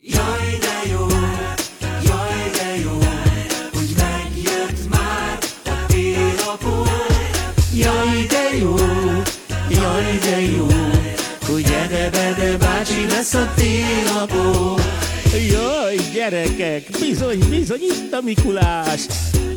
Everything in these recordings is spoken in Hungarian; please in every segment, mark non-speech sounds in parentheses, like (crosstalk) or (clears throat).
Jaj, de jó, jaj, de jó, hogy megjött már a télapó. Jaj, de jó, jaj, de jó, hogy Ede-Bede bácsi lesz a télapó. Jaj, gyerekek, bizony, bizony itt a Mikulás.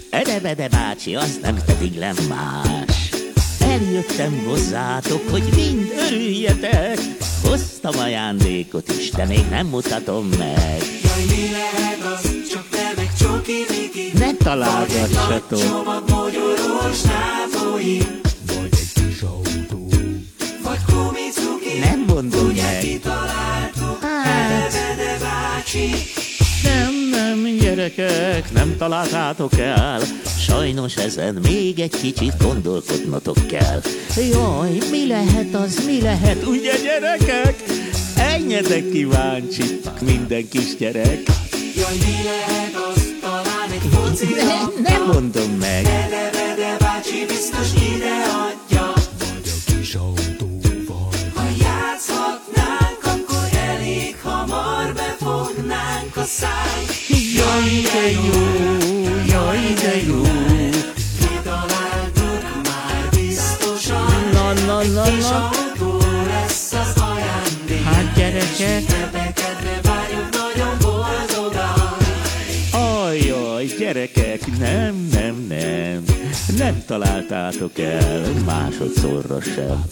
Edebede bácsi, az nem pedig nem más. Eljöttem hozzátok, hogy mind örüljetek. Hoztam ajándékot is, de még nem mutatom meg. Jaj, mi lehet az, csak te meg Csoki Miki? Ne Vagy egy nagy találgassatok. csomag mogyorós nápolyi? Vagy kumicuki? Nem mondom Ugye meg. kitaláltuk, Hát. Ede-Bede bácsi? Gyerekek, nem találtátok el. Sajnos ezen még egy kicsit gondolkodnotok kell. Jaj, mi lehet az, mi lehet, ugye gyerekek? Ennyetek kíváncsi, minden kisgyerek. Jaj, mi lehet az, talán egy foci Nem, nem mondom meg. Ede-Bede bácsi biztos ide adja. Ha játszhatnánk, akkor elég hamar befognánk a szánk. Gyerekek, nagyon boldogan. Ajjaj, gyerekek, nem, nem, nem, nem találtátok el másodszorra sem.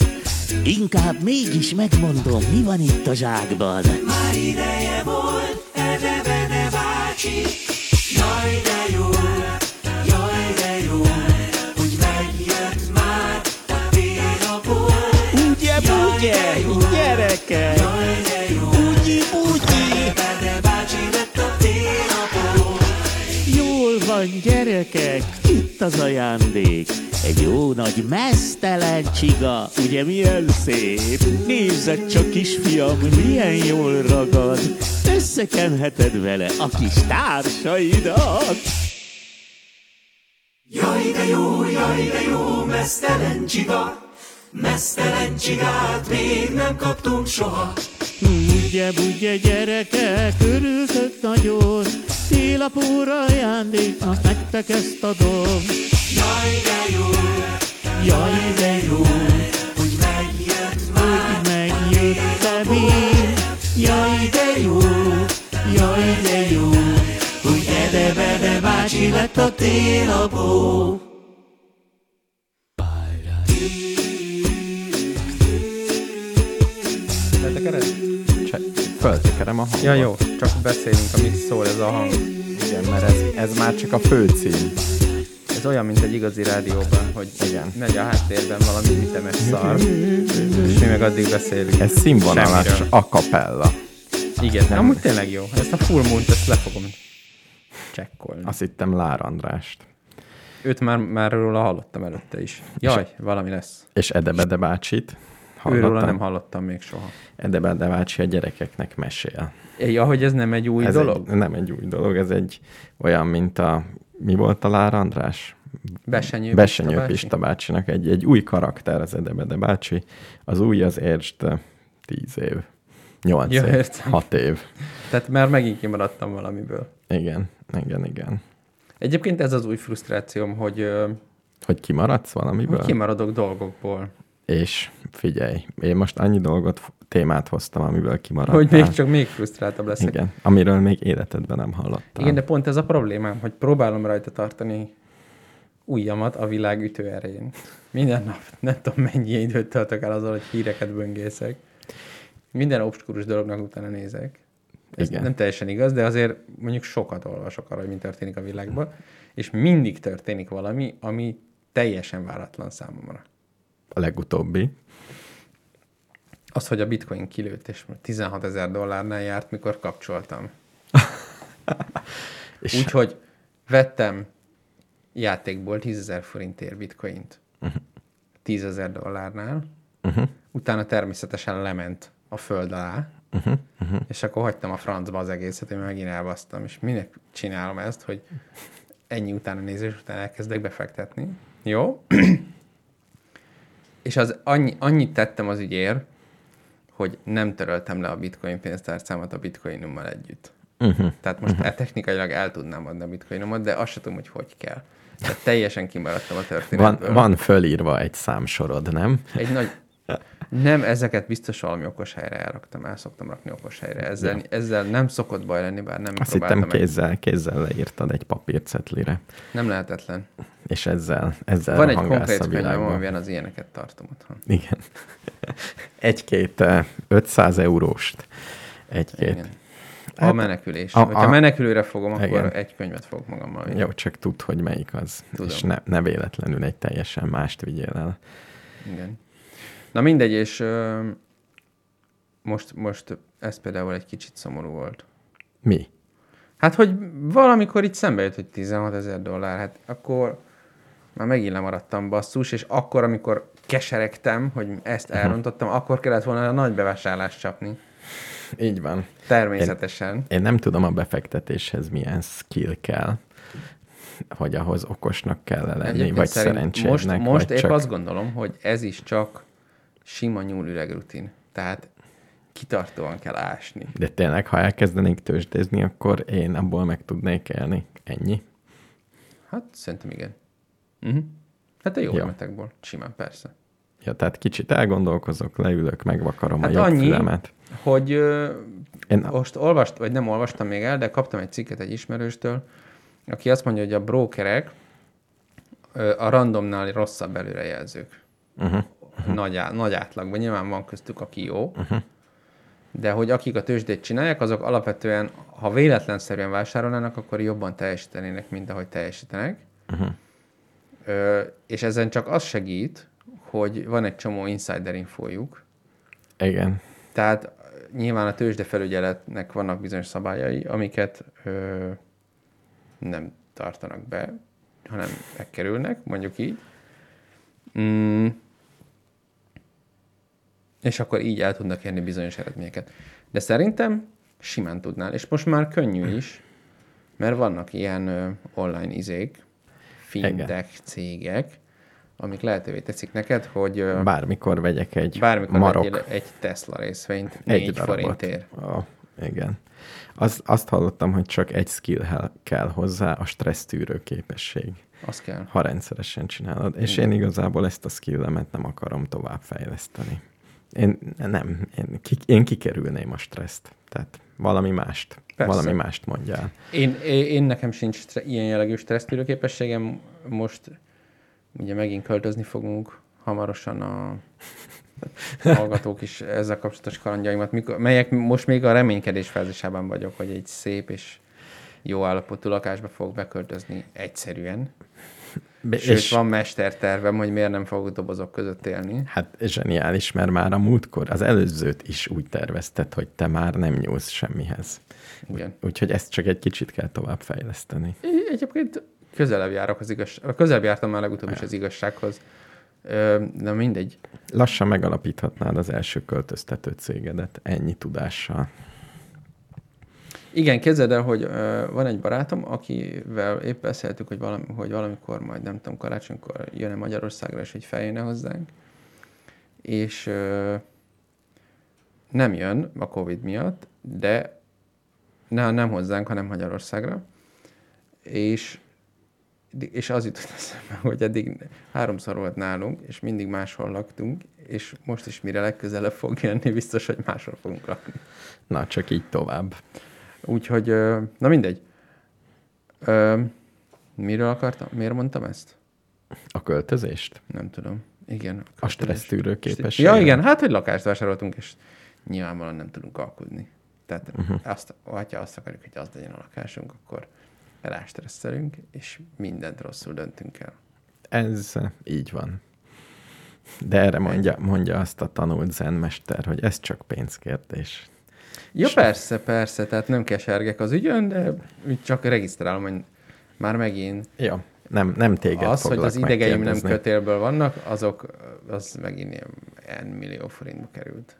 Inkább mégis megmondom, mi van itt a zsákban. Már ideje volt, Ede-Bede bácsi. Jaj, de jó, jaj, de jó, hogy megjött már a télapó. Ugye, ugye, gyerekek, Jaj, de jó, gyerekek, itt az ajándék. Egy jó nagy mesztelen csiga, ugye milyen szép? Nézd csak, kisfiam, milyen jól ragad. Összekenheted vele a kis társaidat. Jaj, de jó, jaj, de jó, mesztelen csiga. Mesztelen csigát még nem kaptunk soha. Ugye, ugye, gyerekek, örültök nagyon, télapóra ajándéknak nektek ezt adom. Jaj, de jó, Jaj, de jó, hogy megjött már hogy megjöttem én. Jaj, de jó, jaj, de jó, hogy Ede-Bede bácsi lett a télapó. Föltekerem a hangot. Ja, jó, csak beszélünk, amit szól ez a hang. Igen, mert ez, ez már csak a főcím. Ez olyan, mint egy igazi rádióban, hogy Igen. megy a háttérben valami ütemes szar, és mi meg addig beszélünk. Ez színvonalas a capella. Igen, nem. amúgy tényleg jó. Ezt a full moon ezt le fogom csekkolni. Azt hittem Lár Andrást. Őt már, már róla hallottam előtte is. Jaj, valami lesz. És Edebede bácsit. Őróla Hallottál? nem hallottam még soha. Edebede bácsi a gyerekeknek mesél. Ja, hogy ez nem egy új ez dolog? Egy, nem egy új dolog, ez egy olyan, mint a... Mi volt a Lár András? Besenyő, Besenyő Pista bácsi? Pista bácsinak egy, egy új karakter az Edebede bácsi. Az új az értsd tíz év. Nyolc Ja, év. értem. Hat év. Tehát már megint kimaradtam valamiből. Igen, igen, igen. Egyébként ez az új frusztrációm, hogy, Hogy kimaradsz valamiből? hogy kimaradok dolgokból. És figyelj, én most annyi dolgot, témát hoztam, amiből kimaradtál. Hogy még csak még frusztráltabb leszek. Igen, amiről még életedben nem hallottál. Igen, de pont ez a problémám, hogy próbálom rajta tartani ujjamat a világ ütőerején. Minden nap nem tudom mennyi időt töltök el azzal, hogy híreket böngészek. Minden obskurus dolognak utána nézek. Ez Igen. nem teljesen igaz, de azért mondjuk sokat olvasok arra, hogy mi történik a világban, és mindig történik valami, ami teljesen váratlan számomra. A legutóbbi. Az, hogy a bitcoin kilőtt, és 16 ezer dollárnál járt, mikor kapcsoltam. (laughs) Úgyhogy vettem játékból 10 ezer forintért bitcoint. 10 ezer dollárnál. uh-huh, Utána természetesen lement a föld alá. uh-huh, uh-huh. És akkor hagytam a francba az egészet, én megint elbasztam. És minek csinálom ezt, hogy ennyi utána nézés után elkezdek befektetni. Jó? És az annyi, annyit tettem az ügyér, hogy nem töröltem le a bitcoin pénztárcámat a bitcoinommal együtt. Uh-huh. Tehát most uh-huh. technikailag el tudnám adni a bitcoinomat, de azt sem tudom, hogy hogy kell. Tehát teljesen kimaradtam a Van, történetből. van fölírva egy számsorod, nem? Egy nagy... Nem, ezeket biztos valami okos helyre elraktam, el szoktam rakni okos helyre. Ezzel, Ja. ezzel nem szokott baj lenni, bár nem Azt hittem kézzel, kézzel leírtad egy papírcetlire, Nem lehetetlen. És ezzel, ezzel Van egy konkrét világba. amiben az ilyeneket tartom otthon. Igen. (laughs) Egy-két eh, 500 euróst. Egy-két. Igen. A Hát, menekülés. a- A, Hogyha a- menekülőre fogom, akkor Igen. egy könyvet fogok magammal vinni. Jó, csak tudd, hogy melyik az. Tudom. És ne, ne véletlenül egy teljesen mást vigyél el. Igen. Na mindegy, és ö, most, most ez például egy kicsit szomorú volt. Mi? Hát, hogy valamikor itt szembe jött, hogy 16 ezer dollár, hát akkor már megint lemaradtam basszus, és akkor, amikor keseregtem, hogy ezt elrontottam, akkor kellett volna a nagy bevásárlást csapni. Így van. Természetesen. Én nem tudom a befektetéshez milyen skill kell, hogy ahhoz okosnak kell lenni, Egyébként vagy szerint szerencsédnek, most, most vagy épp csak... azt gondolom, hogy ez is csak sima nyúlüreg rutin. Tehát kitartóan kell ásni. De tényleg, ha elkezdenénk tőzsdézni, akkor én abból meg tudnék élni. Ennyi. Hát szerintem igen. Uh-huh. Hát a jó Ja. metekból. Simán, persze. Ja, tehát kicsit elgondolkozok, leülök, megvakarom Hát a jobb annyi- fülemet. Hogy ö, Én- most olvast, vagy nem olvastam még el, de kaptam egy cikket egy ismerőstől, aki azt mondja, hogy a brokerek ö, a randomnál rosszabb előrejelzők. Uh-huh. Nagy, á, nagy átlagban. Nyilván van köztük, aki jó, uh-huh. de hogy akik a tőzsdét csinálják, azok alapvetően, ha véletlenszerűen vásárolnának, akkor jobban teljesítenének, mint ahogy teljesítenek. Uh-huh. És ezen csak az segít, hogy van egy csomó insider infójuk, Igen. tehát nyilván a tőzsdefelügyeletnek vannak bizonyos szabályai, amiket ö, nem tartanak be, hanem megkerülnek, mondjuk így. Mm. És akkor így el tudnak érni bizonyos eredményeket. De szerintem simán tudnál, és most már könnyű is, mert vannak ilyen ö, online izék, fintech cégek, amik lehetővé teszik neked, hogy Bármikor vegyek egy bármikor marok egy Tesla részvényt egy négy darabot. forintért. Oh, igen. Az, azt hallottam, hogy csak egy skill kell hozzá, a stressztűrő képesség, Az kell. ha rendszeresen csinálod. És én igazából ezt a skillemet nem akarom tovább fejleszteni. Én nem, én, ki, én kikerülném a stresszt. Tehát valami mást, Persze. valami mást mondjál. Én, én, én nekem sincs ilyen jellegű stressztűrő képességem. Most ugye megint költözni fogunk hamarosan a (laughs) hallgatók is ezzel kapcsolatos kalandjaimat, mikor, melyek most még a reménykedés fázisában vagyok, hogy egy szép és jó állapotú lakásba fogok beköltözni egyszerűen. Be- Sőt, és... van mestertervem, hogy miért nem fogok dobozok között élni. Hát zseniális, mert már a múltkor, az előzőt is úgy tervezted, hogy te már nem nyúlsz semmihez. Igen. Úgyhogy ezt csak egy kicsit kell tovább fejleszteni. Egyébként közelebb járok az igazság. Közelebb jártam már legutóbb is az igazsághoz. De mindegy. Lassan megalapíthatnád az első költöztető cégedet ennyi tudással. Igen, képzeld el, hogy ö, van egy barátom, akivel épp beszéltük, hogy, valami, hogy valamikor majd, nem tudom, karácsonykor jön-e Magyarországra, és hogy feljönne hozzánk. És ö, nem jön a Covid miatt, de ne, nem hozzánk, hanem Magyarországra. És, és az jutott (laughs) eszembe, hogy eddig háromszor volt nálunk, és mindig máshol laktunk, és most is mire legközelebb fog jönni, biztos, hogy máshol fogunk lakni. Na, csak így tovább. Úgyhogy, na mindegy. Ö, miről akartam? Miért mondtam ezt? A költözést? Nem tudom. Igen. A stressztűrő képesség. képesség. Ja, igen, hát, hogy lakást vásároltunk, és nyilvánvalóan nem tudunk alkudni. Tehát uh-huh. azt, ha azt akarjuk, hogy az legyen a lakásunk, akkor rástresszelünk, és mindent rosszul döntünk el. Ez így van. De erre mondja, mondja azt a tanult zenmester, hogy ez csak pénzkérdés. Ja, persze, persze, tehát nem kesergek az ügyön, de csak regisztrálom, hogy már megint Ja, nem, nem téged az, hogy az idegeim nem kötélből vannak, azok, az megint ilyen millió forintba került.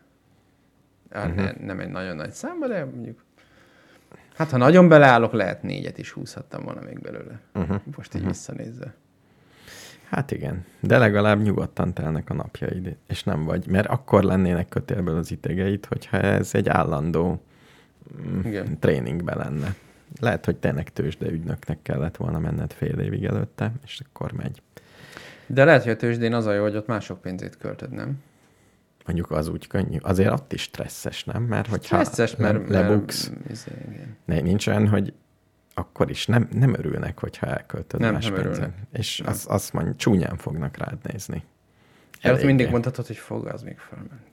Hát uh-huh. ne, nem egy nagyon nagy számba, de mondjuk hát ha nagyon beleállok, lehet négyet is húzhattam volna még belőle. Uh-huh. Most így uh-huh. visszanézve. Hát igen, de legalább nyugodtan telnek a napjaid, és nem vagy, mert akkor lennének kötélből az idegeid, hogyha ez egy állandó mm, Igen. tréningben lenne. Lehet, hogy tényleg tőzsdeügynöknek kellett volna menned fél évig előtte, és akkor megy. De lehet, hogy a tőzsdén az a jó, hogy ott mások pénzét költöd, nem? Mondjuk az úgy könnyű. Azért ott is stresszes, nem? Mert hogyha Stresszes, mert, lebuksz, mert izé, nincs olyan, hogy akkor is nem, nem örülnek, hogyha elköltöd Nem, más nem örülnek. És Nem. az, azt mondja, csúnyán fognak rád nézni. Eléggé. mindig mondhatod, hogy fog az még fölmenni.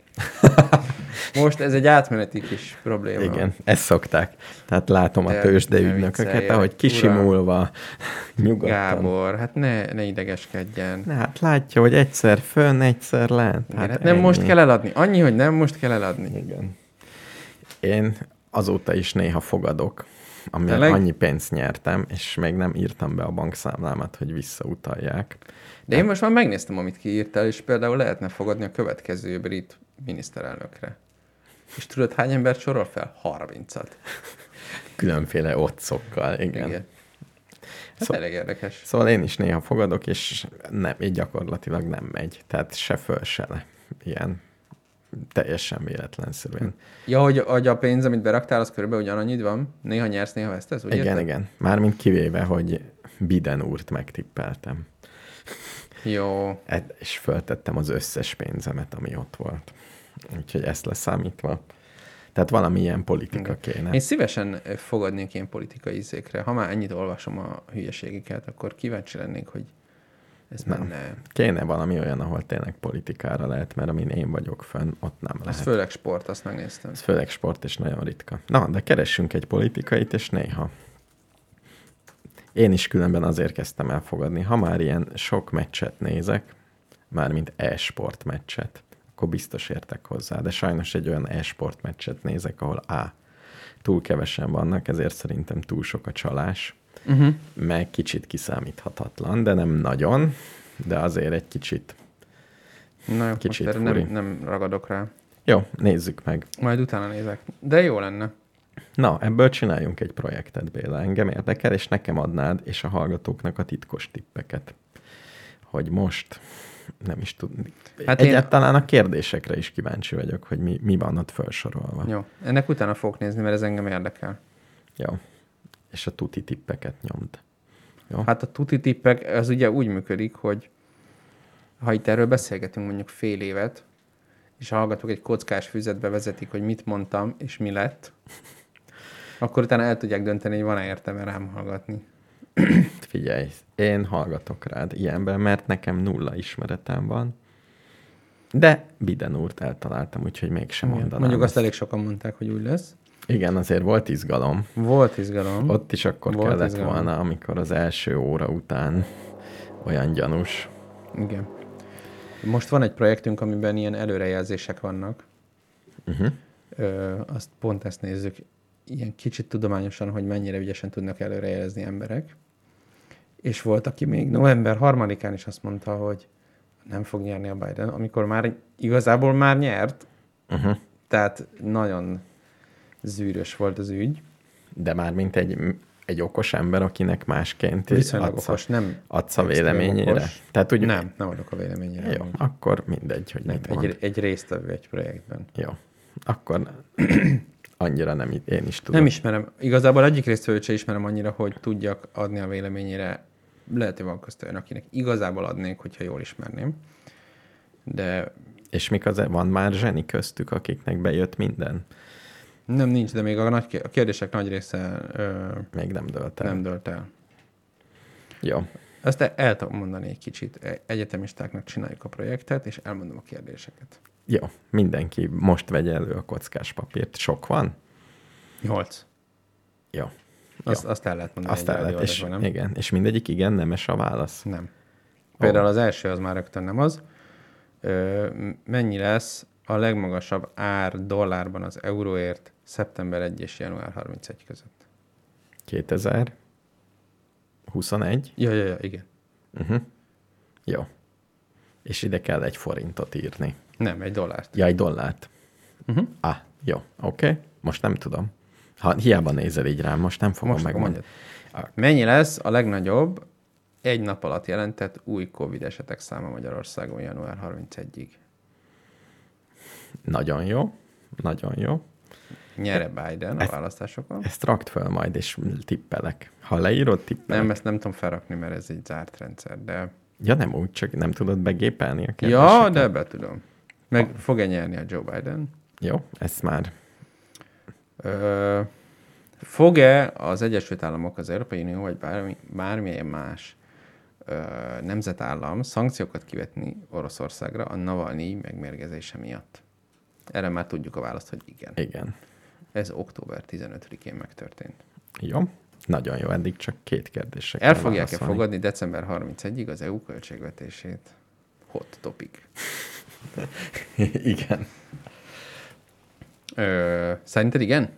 (laughs) Most ez egy átmeneti kis probléma. Igen, ezt szokták. Tehát látom a De tőzsdeügynököket, viccelj, ahogy uram. kisimulva, (laughs) nyugodtan. Gábor, hát ne, ne idegeskedjen. Na, hát látja, hogy egyszer fönn, egyszer lent. Hát, hát nem most kell eladni. Annyi, hogy nem most kell eladni. Igen. Én azóta is néha fogadok, amivel Tényleg? annyi pénzt nyertem, és még nem írtam be a bankszámlámat, hogy visszautalják. De én most már megnéztem, amit kiírtál, és például lehetne fogadni a következő brit miniszterelnökre. És tudod, hány embert sorol fel? 30-at. Különféle otcokkal, igen. Igen. Hát Szó- elég érdekes. Szóval én is néha fogadok, és nem, így gyakorlatilag nem megy. Tehát se föl, se le. Ilyen teljesen véletlenszerűen. Ja, hogy, hogy a pénz, amit beraktál, az körülbelül ugyanannyit van? Néha nyersz, néha vesztesz, úgy igen, érted? igen. Mármint kivéve, hogy Biden úrt megtippeltem. Jó. Ed- És föltettem az összes pénzemet, ami ott volt. Úgyhogy ezt leszámítva. Tehát valami ilyen politika kéne. Én szívesen fogadnék ilyen politikai izékre. Ha már ennyit olvasom a hülyeségiket, akkor kíváncsi lennék, hogy ez Nem. menne. Kéne valami olyan, ahol tényleg politikára lehet, mert amin én vagyok fönn, ott nem Ez lehet. főleg sport, azt megnéztem. Ez főleg sport, és nagyon ritka. Na, de keressünk egy politikait, és néha. Én is különben azért kezdtem el fogadni. Ha már ilyen sok meccset nézek, mármint e-sport meccset, akkor biztos értek hozzá. De sajnos egy olyan e-sport meccset nézek, ahol A. Túl kevesen vannak, ezért szerintem túl sok a csalás, Uh-huh. meg kicsit kiszámíthatatlan, de nem nagyon, de azért egy kicsit. Na jó, Kicsit most nem, nem ragadok rá. Jó, nézzük meg. Majd utána nézek. De jó lenne. Na, ebből csináljunk egy projektet, Béla. Engem érdekel, és nekem adnád, és a hallgatóknak a titkos tippeket. Hogy most nem is tud. Hát Hát én- Egyáltalán a kérdésekre is kíváncsi vagyok, hogy mi, mi van ott felsorolva. Jó. Ennek utána fogok nézni, mert ez engem érdekel. Jó. És a tuti tippeket nyomd. Jó? Hát, a tuti tippek, az ugye úgy működik, hogy ha itt erről beszélgetünk mondjuk fél évet, és a hallgatók egy kockás füzetbe vezetik, hogy mit mondtam, és mi lett, akkor utána el tudják dönteni, hogy van-e értelme rám hallgatni. (clears throat) figyelj, én hallgatok rád ilyenben, mert nekem nulla ismeretem van. De Biden úrt eltaláltam, úgyhogy mégsem mondanám. Mondjuk azt ezt. elég sokan mondták, hogy úgy lesz. Igen, azért volt izgalom. Volt izgalom. Ott is akkor Volt kellett izgalom. volna, amikor az első óra után olyan gyanús. Igen. Most van egy projektünk, amiben ilyen előrejelzések vannak. Uh-huh. Ö, azt pont ezt nézzük, ilyen kicsit tudományosan, hogy mennyire ügyesen tudnak előrejelezni emberek. És volt, aki még november harmadikán is azt mondta, hogy nem fog nyerni a Biden, amikor már igazából már nyert, Uh-huh. tehát nagyon zűrös volt az ügy. De már mint egy, egy okos ember, akinek másként Viszonylag adsz, okos, nem adsz a véleményére. okos. Tehát úgy, Nem, nem adok a véleményére. Jó, amúgy. akkor mindegy, hogy Nem, mit mond. egy, egy résztvevő egy projektben. Jó, akkor (clears throat) annyira nem, én is tudom. Nem ismerem. Igazából egyik résztvevőt sem ismerem annyira, hogy tudjak adni a véleményére. Lehet, hogy van közt olyan, akinek igazából adnék, hogyha jól ismerném. De És mik az, van már zseni köztük, akiknek bejött minden? Nem nincs, de még a, nagy, a kérdések nagy része ö, Még nem dölt el. nem dölt el. Jó, Ezt el, el tudom mondani egy kicsit. E- Egyetemistáknak csináljuk a projektet, és elmondom a kérdéseket. jó. Mindenki most vegye elő a kockás papírt. Sok van? Nyolc. Jó. Azt, azt el lehet mondani Azt el lehet, és, nem? igen, és mindegyik igen, nemes a válasz. Nem. Például az első az már rögtön nem az. Ö, mennyi lesz a legmagasabb ár dollárban az euróért szeptember 1 és január 31 között? 2021? Ja, ja, ja, igen. Uh-huh. Jó. És ide kell egy forintot írni. Nem, egy dollárt. Ja, egy dollárt. Uh-huh. Ah, jó, oké. Okay. Most nem tudom. Ha hiába nézel így rám, most nem fogom Most megmondani. Mennyi lesz a legnagyobb egy nap alatt jelentett új Covid esetek száma Magyarországon január 31-ig. Nagyon jó. Nagyon jó. Nyere Biden a Ezt- választásokon. Ezt rakt föl majd, és tippelek. Ha leírod, tippelek. Nem, ezt nem tudom felrakni, mert ez egy zárt rendszer, de... Ja, nem úgy, csak nem tudod begépelni a Ja, kérdéseket? de be tudom. Meg fog-e nyerni a Joe Biden? Jó, ezt már Ö, fog-e az Egyesült Államok, az Európai Unió, vagy bármi, bármilyen más ö, nemzetállam szankciókat kivetni Oroszországra a Navalnyi megmérgezése miatt? Erre már tudjuk a választ, hogy igen. igen. Ez október 15-én megtörtént. Jó, nagyon jó, eddig csak két kérdésre El fogják-e fogadni december 31-ig az EU költségvetését? Hot topic. (laughs) igen. Ö, szerinted igen?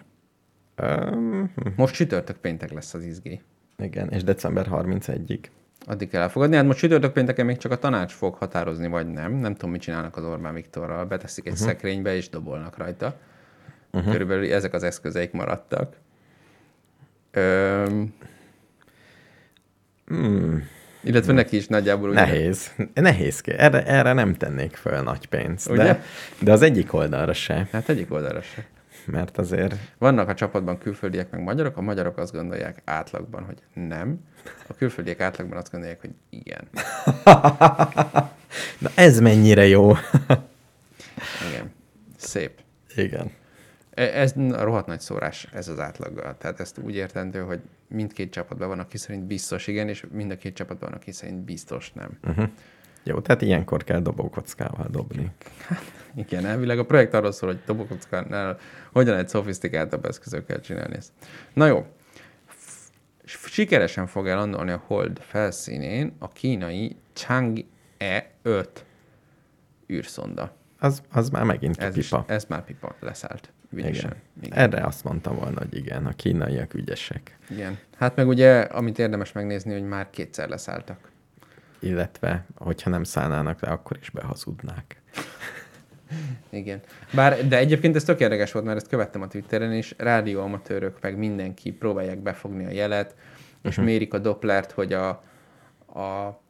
Um, Most csütörtök péntek lesz az izgé. igen, és december 31-ig. Addig kell elfogadni. Hát most csütörtök pénteken még csak a tanács fog határozni, vagy nem. Nem tudom, mit csinálnak az Orbán Viktorral. Beteszik egy uh-huh. szekrénybe, és dobolnak rajta. Uh-huh. Körülbelül ezek az eszközeik maradtak. Öm, Hmm, illetve neki is nagyjából ugye- nehéz. Nehéz. Erre, erre nem tennék föl nagy pénzt. Ugye? De, de az egyik oldalra se, Hát egyik oldalra se. Mert azért Vannak a csapatban külföldiek meg magyarok, a magyarok azt gondolják átlagban, hogy nem. A külföldiek átlagban azt gondolják, hogy igen. (laughs) Na ez mennyire jó. Igen. Szép. Igen. E- Ez n- rohadt nagy szórás, ez az átlaggal. Tehát ezt úgy értendő, hogy mindkét csapatban van, aki szerint biztos igen, és mind a két csapatban van, aki szerint biztos nem. Uh-huh. Jó, tehát ilyenkor kell dobókockával dobni. Igen, elvileg a projekt arról szól, hogy dobokockánál hogyan lehet szofisztikáltabb eszközökkel csinálni ezt. Na jó. Sikeresen fog ellandolni a Hold felszínén a kínai Chang'e 5 űrszonda. Az, az már megint Ez, is, pipa. ez már pipa leszállt. Ügyesen. Igen. Igen. Erre azt mondtam volna, hogy igen, a kínaiak ügyesek. Igen. Hát meg ugye, amit érdemes megnézni, hogy már kétszer leszálltak. Illetve, hogyha nem szállnának le, akkor is behazudnák. Igen. Bár, de egyébként ez tök érdekes volt, mert ezt követtem a Twitteren, és rádióamatőrök, meg mindenki próbálják befogni a jelet, és uh-huh. mérik a Dopplert, hogy a, a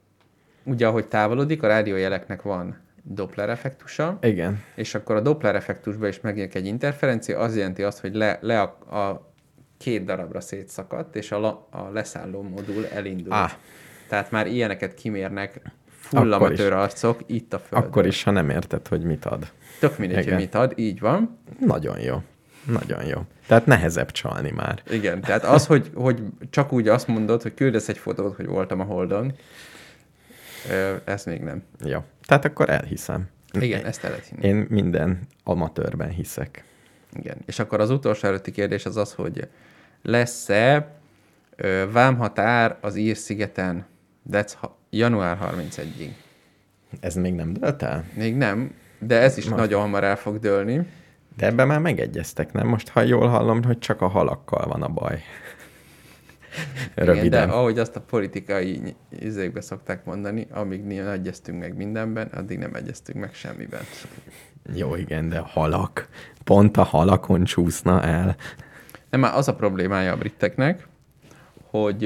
ugye ahogy távolodik, a rádiójeleknek van Doppler effektusa, Igen. és akkor a Doppler effektusban is megjelenik egy interferencia, az jelenti azt, hogy le, le a, a két darabra szétszakadt, és a, la, a leszálló modul elindult. Á. Tehát már ilyeneket kimérnek full Akkor is. amatőr arcok itt a földön. Akkor is, ha nem érted, hogy mit ad. Tök mindegy, hogy Igen. mit ad, így van. Nagyon jó. Nagyon jó. Tehát nehezebb csalni már. Igen, tehát az, hogy, hogy csak úgy azt mondod, hogy küldesz egy fotót, hogy voltam a Holdon, ez még nem. Jó. Tehát akkor elhiszem. Igen, ezt el lehet hinni. Én minden amatőrben hiszek. Igen. És akkor az utolsó előtti kérdés az az, hogy lesz-e vámhatár az Ír-szigeten dec január 31-ig? Ez még nem dölt el? Még nem, de ez is Na. nagyon hamar el fog dőlni. De ebben már megegyeztek, nem? Most, ha jól hallom, hogy csak a halakkal van a baj. (laughs) Igen, Röviden. de ahogy azt a politikai izékbe szokták mondani, amíg nem egyeztünk meg mindenben, addig nem egyeztünk meg semmiben. Jó, igen, de a halak. Pont a halakon csúszna el. Nem, már az a problémája a briteknek, hogy,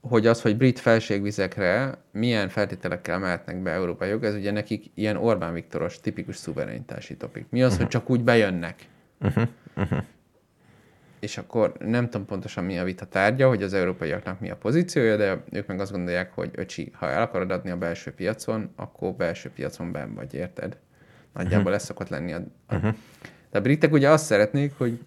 hogy az, hogy brit felségvizekre milyen feltételekkel mehetnek be európai jog, ez ugye nekik ilyen Orbán Viktoros tipikus szuverenitási topik. Mi az, hogy csak úgy bejönnek? És akkor nem tudom pontosan mi a vita tárgya, hogy az európaiaknak mi a pozíciója, de ők meg azt gondolják, hogy öcsi, ha el akarod adni a belső piacon, akkor belső piacon benn vagy, érted? Nagyjából ez szokott lenni. A, a, de a britek ugye azt szeretnék, hogy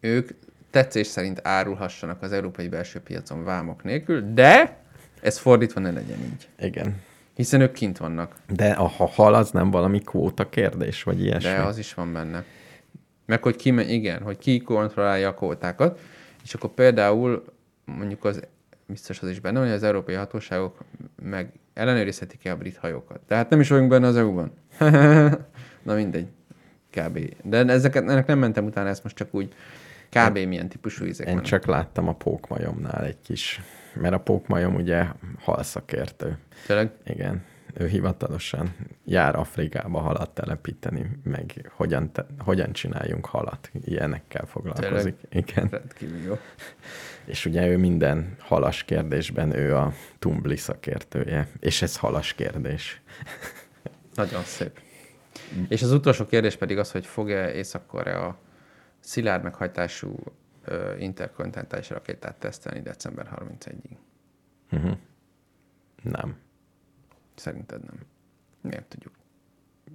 ők tetszés szerint árulhassanak az európai belső piacon vámok nélkül, de ez fordítva ne legyen így. Igen. Hiszen ők kint vannak, De a ha hal az nem valami kvóta kérdés, vagy ilyesmi? de az is van benne. Meg hogy ki, igen, hogy ki kontrollálja a kvótákat, és akkor például mondjuk az, biztos az is benne, hogy az európai hatóságok meg ellenőrizhetik-e a brit hajókat. Tehát nem is vagyunk benne az EU-ban. (laughs) Na mindegy. Kb. De ezeket, ennek nem mentem utána, ezt most csak úgy kb. milyen típusú ízek Én vannak. csak láttam a pókmajomnál egy kis, mert a pókmajom ugye halszakértő. Tényleg? Igen. ő hivatalosan jár Afrikába halat telepíteni, meg hogyan, te, hogyan csináljunk halat. Ilyenekkel foglalkozik. Igen. Rendkívül jó. És ugye ő minden halas kérdésben ő a tumbli szakértője, és ez halas kérdés. Nagyon szép. És az utolsó kérdés pedig az, hogy fog-e Észak-Korea szilárd meghajtású ö, interkontinentális rakétát tesztelni december 31-ig? Uh-huh. Nem. Szerinted nem. Miért tudjuk?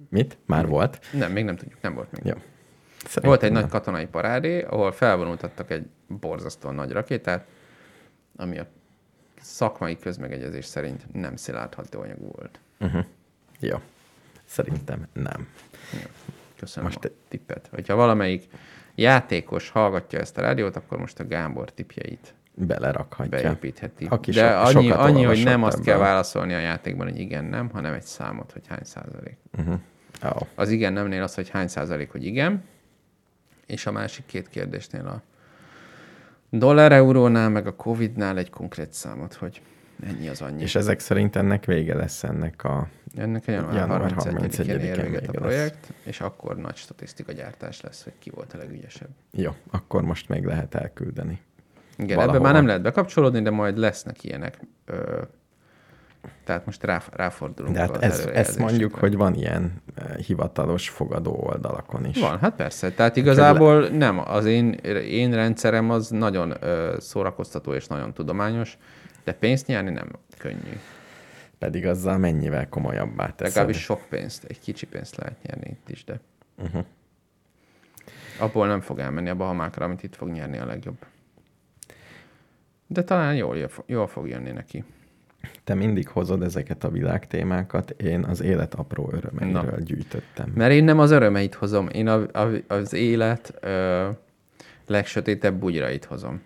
Mit? Már volt? Nem, még nem tudjuk, nem volt még. Jó. Szerintem Volt egy nem. nagy katonai parádé, ahol felvonultattak egy borzasztóan nagy rakétát, ami a szakmai közmegegyezés szerint nem szilárd hatóanyag volt. Uh-huh. Jó. Szerintem nem. Köszönöm Most most a tippet. Hogyha valamelyik játékos hallgatja ezt a rádiót, akkor most a Gábor tippjeit Belerakhatja. beépítheti. Aki De so- annyi, annyi hogy nem azt kell válaszolni a játékban, hogy igen, nem, hanem egy számot, hogy hány százalék. Uh-huh. Oh. Az igen nemnél az, hogy hány százalék, hogy igen, és a másik két kérdésnél a dollár eurónál, meg a Covid-nál egy konkrét számot, hogy ennyi az annyi. És ezek szerint ennek vége lesz ennek a... Ennek a január, január 31-én 31-én ér véget vége a lesz. projekt, és akkor nagy statisztika gyártás lesz, hogy ki volt a legügyesebb. Jó, akkor most még lehet elküldeni. Igen, Valahova. ebben már nem lehet bekapcsolódni, de majd lesznek ilyenek. Ö, tehát most rá, ráfordulunk De hát ez, ezt mondjuk, hogy van ilyen hivatalos fogadó oldalakon is. Van, hát persze. Tehát igazából nem. Az én, én rendszerem az nagyon ö, szórakoztató és nagyon tudományos, de pénzt nyerni nem könnyű. Pedig azzal mennyivel komolyabbá teszed. Legalábbis sok pénzt, egy kicsi pénzt lehet nyerni itt is, de Uh-huh. abból nem fog elmenni a Bahamákra, amit itt fog nyerni a legjobb. De talán jól, jól, fog- jönni neki. Te mindig hozod ezeket a világtémákat, én az élet apró örömeiről Na. gyűjtöttem. Mert én nem az örömeit hozom, én a, a, az élet ö, legsötétebb bugyrait hozom.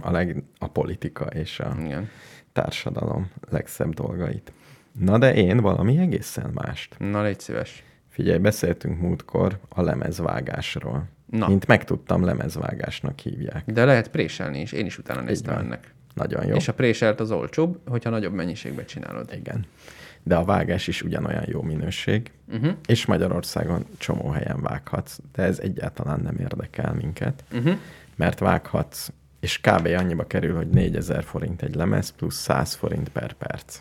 A, leg, a politika és a Igen. társadalom legszebb dolgait. Na de én valami egészen mást. Na, légy szíves. Figyelj, beszéltünk múltkor a lemezvágásról. Na. Mint megtudtam, lemezvágásnak hívják. De lehet préselni is, én is utána néztem ennek. Nagyon jó. És a préselt az olcsóbb, hogyha nagyobb mennyiségben csinálod. Igen. De a vágás is ugyanolyan jó minőség, Uh-huh. és Magyarországon csomó helyen vághatsz, de ez egyáltalán nem érdekel minket, Uh-huh. mert vághatsz, és kb. annyiba kerül, hogy 4000 forint egy lemez, plusz 100 forint per perc.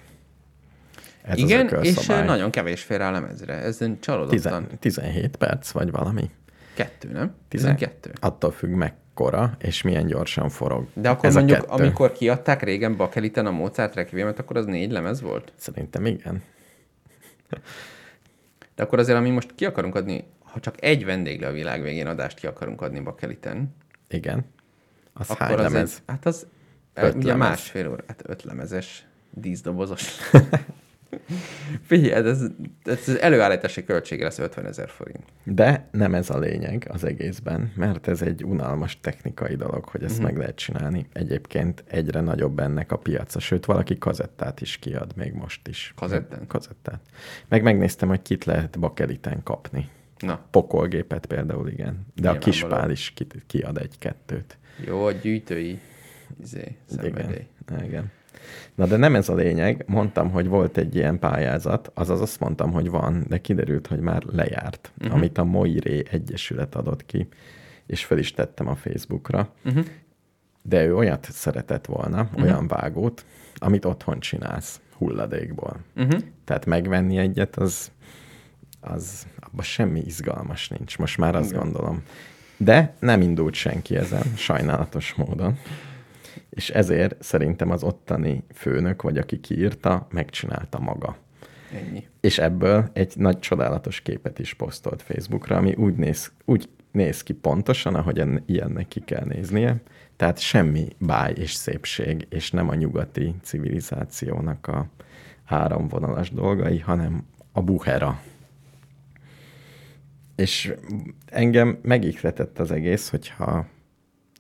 Ez Igen, az és ö, nagyon kevés fér a lemezre. Ez csalódottan. Tizen- 17 perc, vagy valami. Kettő, nem? Tizen- 12. Attól függ mekkora, és milyen gyorsan forog. De akkor Ez mondjuk, amikor kiadták régen Bakeliten a Mozart Requiemet, akkor az négy lemez volt? Szerintem igen. (laughs) De akkor azért, ami most ki akarunk adni, ha csak egy vendég le a világ végén adást ki akarunk adni Bakeliten, Igen. Az akkor hány az lemez? Egy, hát az Öt ugye lemez. másfél óra, hát öt lemezes, díszdobozos. (laughs) Figyelj, hát ez, ez, ez előállítási költsége lesz 50 ezer forint. De nem ez a lényeg az egészben, mert ez egy unalmas technikai dolog, hogy ezt Mhm. meg lehet csinálni. Egyébként egyre nagyobb ennek a piaca, sőt, valaki kazettát is kiad még most is. Kazettán? Kazettát. Meg megnéztem, hogy kit lehet bakeliten kapni. Na, Pokolgépet például, igen. De a Nyilvánvaló. kispál is ki- kiad egy-kettőt. Jó, a gyűjtői izé, szenvedély. Igen. Igen. Na de nem ez a lényeg. Mondtam, hogy volt egy ilyen pályázat, azaz azt mondtam, hogy van, de kiderült, hogy már lejárt, uh-huh. amit a Moiré Egyesület adott ki, és fel is tettem a Facebookra. Uh-huh. De ő olyat szeretett volna, uh-huh. olyan vágót, amit otthon csinálsz, hulladékból. Uh-huh. Tehát megvenni egyet, az, az abban semmi izgalmas nincs. Most már azt Igen. gondolom. De nem indult senki ezen, sajnálatos módon. És ezért szerintem az ottani főnök, vagy aki kiírta, megcsinálta maga. Ennyi. És ebből egy nagy csodálatos képet is posztolt Facebookra, ami úgy néz, úgy néz ki pontosan, ahogy en- ilyennek ki kell néznie. Tehát semmi báj és szépség, és nem a nyugati civilizációnak a áramvonalas dolgai, hanem a buhera. És engem megikletett az egész, hogyha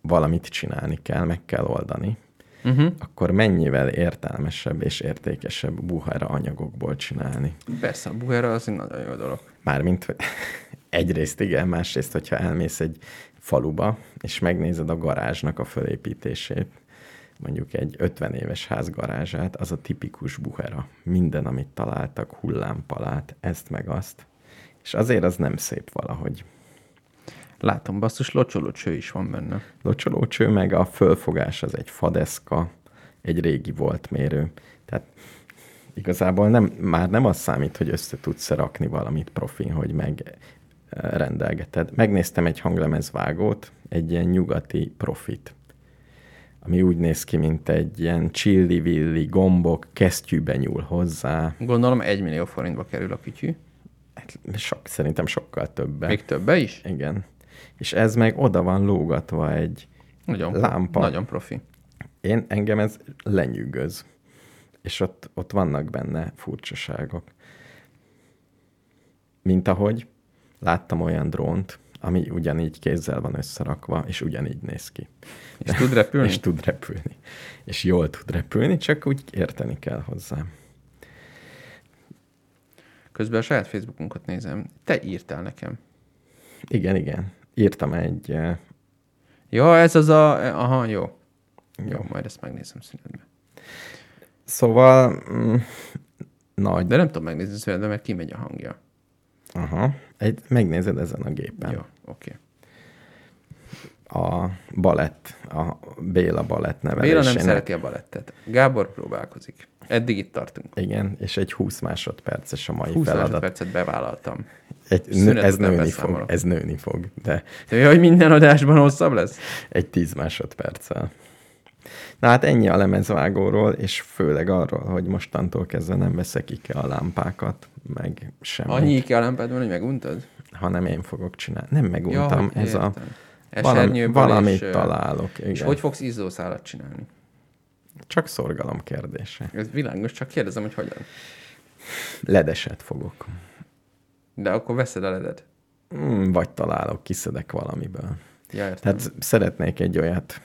valamit csinálni kell, meg kell oldani, Uh-huh. akkor mennyivel értelmesebb és értékesebb buhera anyagokból csinálni. Persze, a buhera az egy nagyon jó dolog. Mármint, hogy (laughs) egyrészt igen, másrészt, hogyha elmész egy faluba, és megnézed a garázsnak a fölépítését, mondjuk egy 50 éves ház garázsát, az a tipikus buhera. Minden, amit találtak, hullámpalát, ezt meg azt. És azért az nem szép valahogy. Látom, basszus, locsolócső is van benne. Locsolócső, meg a fölfogás az egy fadeszka, egy régi voltmérő. Tehát igazából nem, már nem az számít, hogy össze tudsz rakni valamit profin, hogy meg eh, rendelgeted. Megnéztem egy hanglemezvágót, egy ilyen nyugati profit, ami úgy néz ki, mint egy ilyen csillivilli gombok, kesztyűbe nyúl hozzá. Gondolom egy millió forintba kerül a kütyű. Hát Sok, szerintem sokkal többe. Még többe is? Igen. És ez meg oda van lógatva egy Nagyon, lámpa. Nagyon profi. Én, engem ez lenyűgöz. És ott, ott vannak benne furcsaságok. Mint ahogy láttam olyan drónt, ami ugyanígy kézzel van összerakva, és ugyanígy néz ki. És tud repülni? (laughs) És tud repülni. És jól tud repülni, csak úgy érteni kell hozzá. Közben a saját Facebookunkat nézem. Te írtál nekem. Igen, igen. Írtam egy... eh, Ja, ez az a... Aha, jó. Jó, majd ezt megnézem szünetben. Szóval... Mm, nagy. De nem tudom megnézni szünetben, mert kimegy a hangja. Aha. Egy, megnézed ezen a gépen. Jó, oké. A balett, a Béla balett Béla nevelésének. nem szereti a balettet. Gábor próbálkozik. Eddig itt tartunk. Igen, és egy 20 másodperces a mai 20 feladat. másodpercet bevállaltam. Egy, nő, ez nőni beszámolok. fog, ez nőni fog, de jó, hogy minden adásban hosszabb lesz? egy 10 másodperccel. Na hát ennyi a lemezvágóról, és főleg arról, hogy mostantól kezdve nem veszek ki a lámpákat, meg semmit, Annyi kell lámpád van, hogy meguntad? hanem én fogok csinálni. Nem meguntam, hogy ez a értem. valami, Esernyőből valamit és, találok. Igen. És hogy fogsz izzószálat csinálni? Csak szorgalom kérdése. Ez világos, csak kérdezem, hogy hogyan. Ledeset fogok. De akkor veszed a ledet. Mm, Vagy találok, kiszedek valamiből. Ja, értem. Tehát szeretnék egy olyat,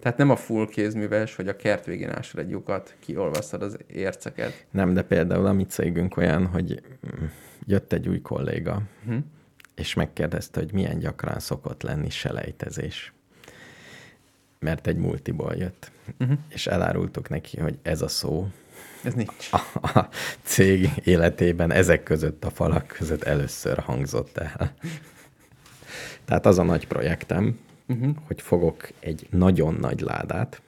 Tehát nem a full kézműves, hogy a kert végén ásol egy lyukat, kiolvasztod az érceket. nem, de például a mi cégünk olyan, hogy jött egy új kolléga, Hm? És megkérdezte, hogy milyen gyakran szokott lenni selejtezés. Mert egy multiból jött. Uh-huh. És elárultuk neki, hogy ez a szó Ez nincs. a, a cég életében ezek között a falak között először hangzott el. Tehát az a nagy projektem, Uh-huh. hogy fogok egy nagyon nagy ládát,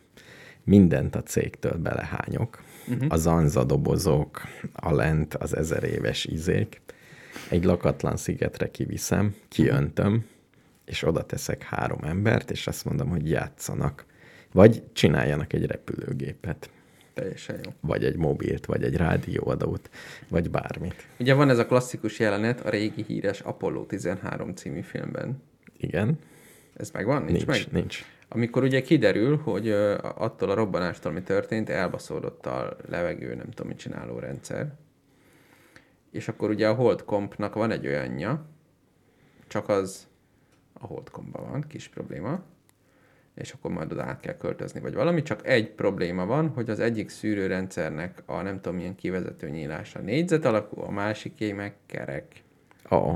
mindent a cégtől belehányok, uh-huh. a zanzadobozok, a lent, az ezer éves izék, egy lakatlan szigetre kiviszem, kiöntöm, és oda teszek három embert, és azt mondom, hogy játszanak. Vagy csináljanak egy repülőgépet, Teljesen jó. vagy egy mobilt, vagy egy rádióadót, vagy bármit. Ugye van ez a klasszikus jelenet a régi híres Apollo 13 című filmben. Igen? Ez megvan? Nincs, Nincs, meg? nincs. Amikor ugye kiderül, hogy attól a robbanástól, ami történt, elbaszódott a levegő, nem tudom, mit csináló rendszer. És akkor ugye a Holdcompnak van egy olyanja, csak az a Holdcompban van, kis probléma, és akkor majd oda át kell költözni, vagy valami, csak egy probléma van, hogy az egyik szűrőrendszernek a nem tudom milyen kivezető nyílása négyzet alakú, a másiké meg kerek. Ó,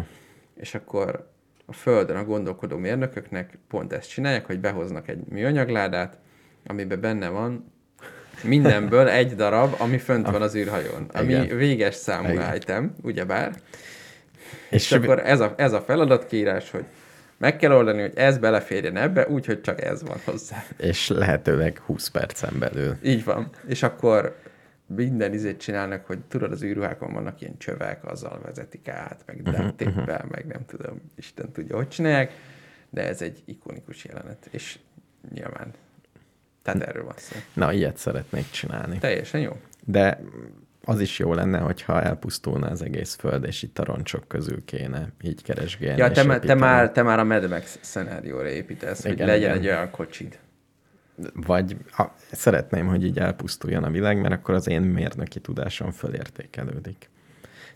És akkor a Földön a gondolkodó mérnököknek pont ezt csinálják, hogy behoznak egy műanyagládát, amiben benne van mindenből egy darab, ami fönt van az űrhajón. Ami Igen. véges számú Igen. item, ugyebár. és, És akkor ez a, ez a feladatkiírás, hogy meg kell oldani, hogy ez beleférjen ebbe, úgyhogy csak ez van hozzá. és lehetőleg 20 percen belül. Így van. És akkor minden izét csinálnak, hogy tudod, az űrruhákon vannak ilyen csövek, azzal vezetik át, meg Mhm, duptéppel, meg nem tudom, Isten tudja, hogy csinálják, de ez egy ikonikus jelenet, és nyilván. Tehát erről van szó. Na, ilyet szeretnék csinálni. Teljesen jó. De az is jó lenne, hogyha elpusztulna az egész föld, és itt a roncsok közül kéne így keresgélni. Ja, te, te, már, te már a Mad Max szenárióra építesz, hogy Igen, legyen igen. egy olyan kocsid. Vagy ha, szeretném, hogy így elpusztuljon a világ, mert akkor az én mérnöki tudásom fölértékelődik.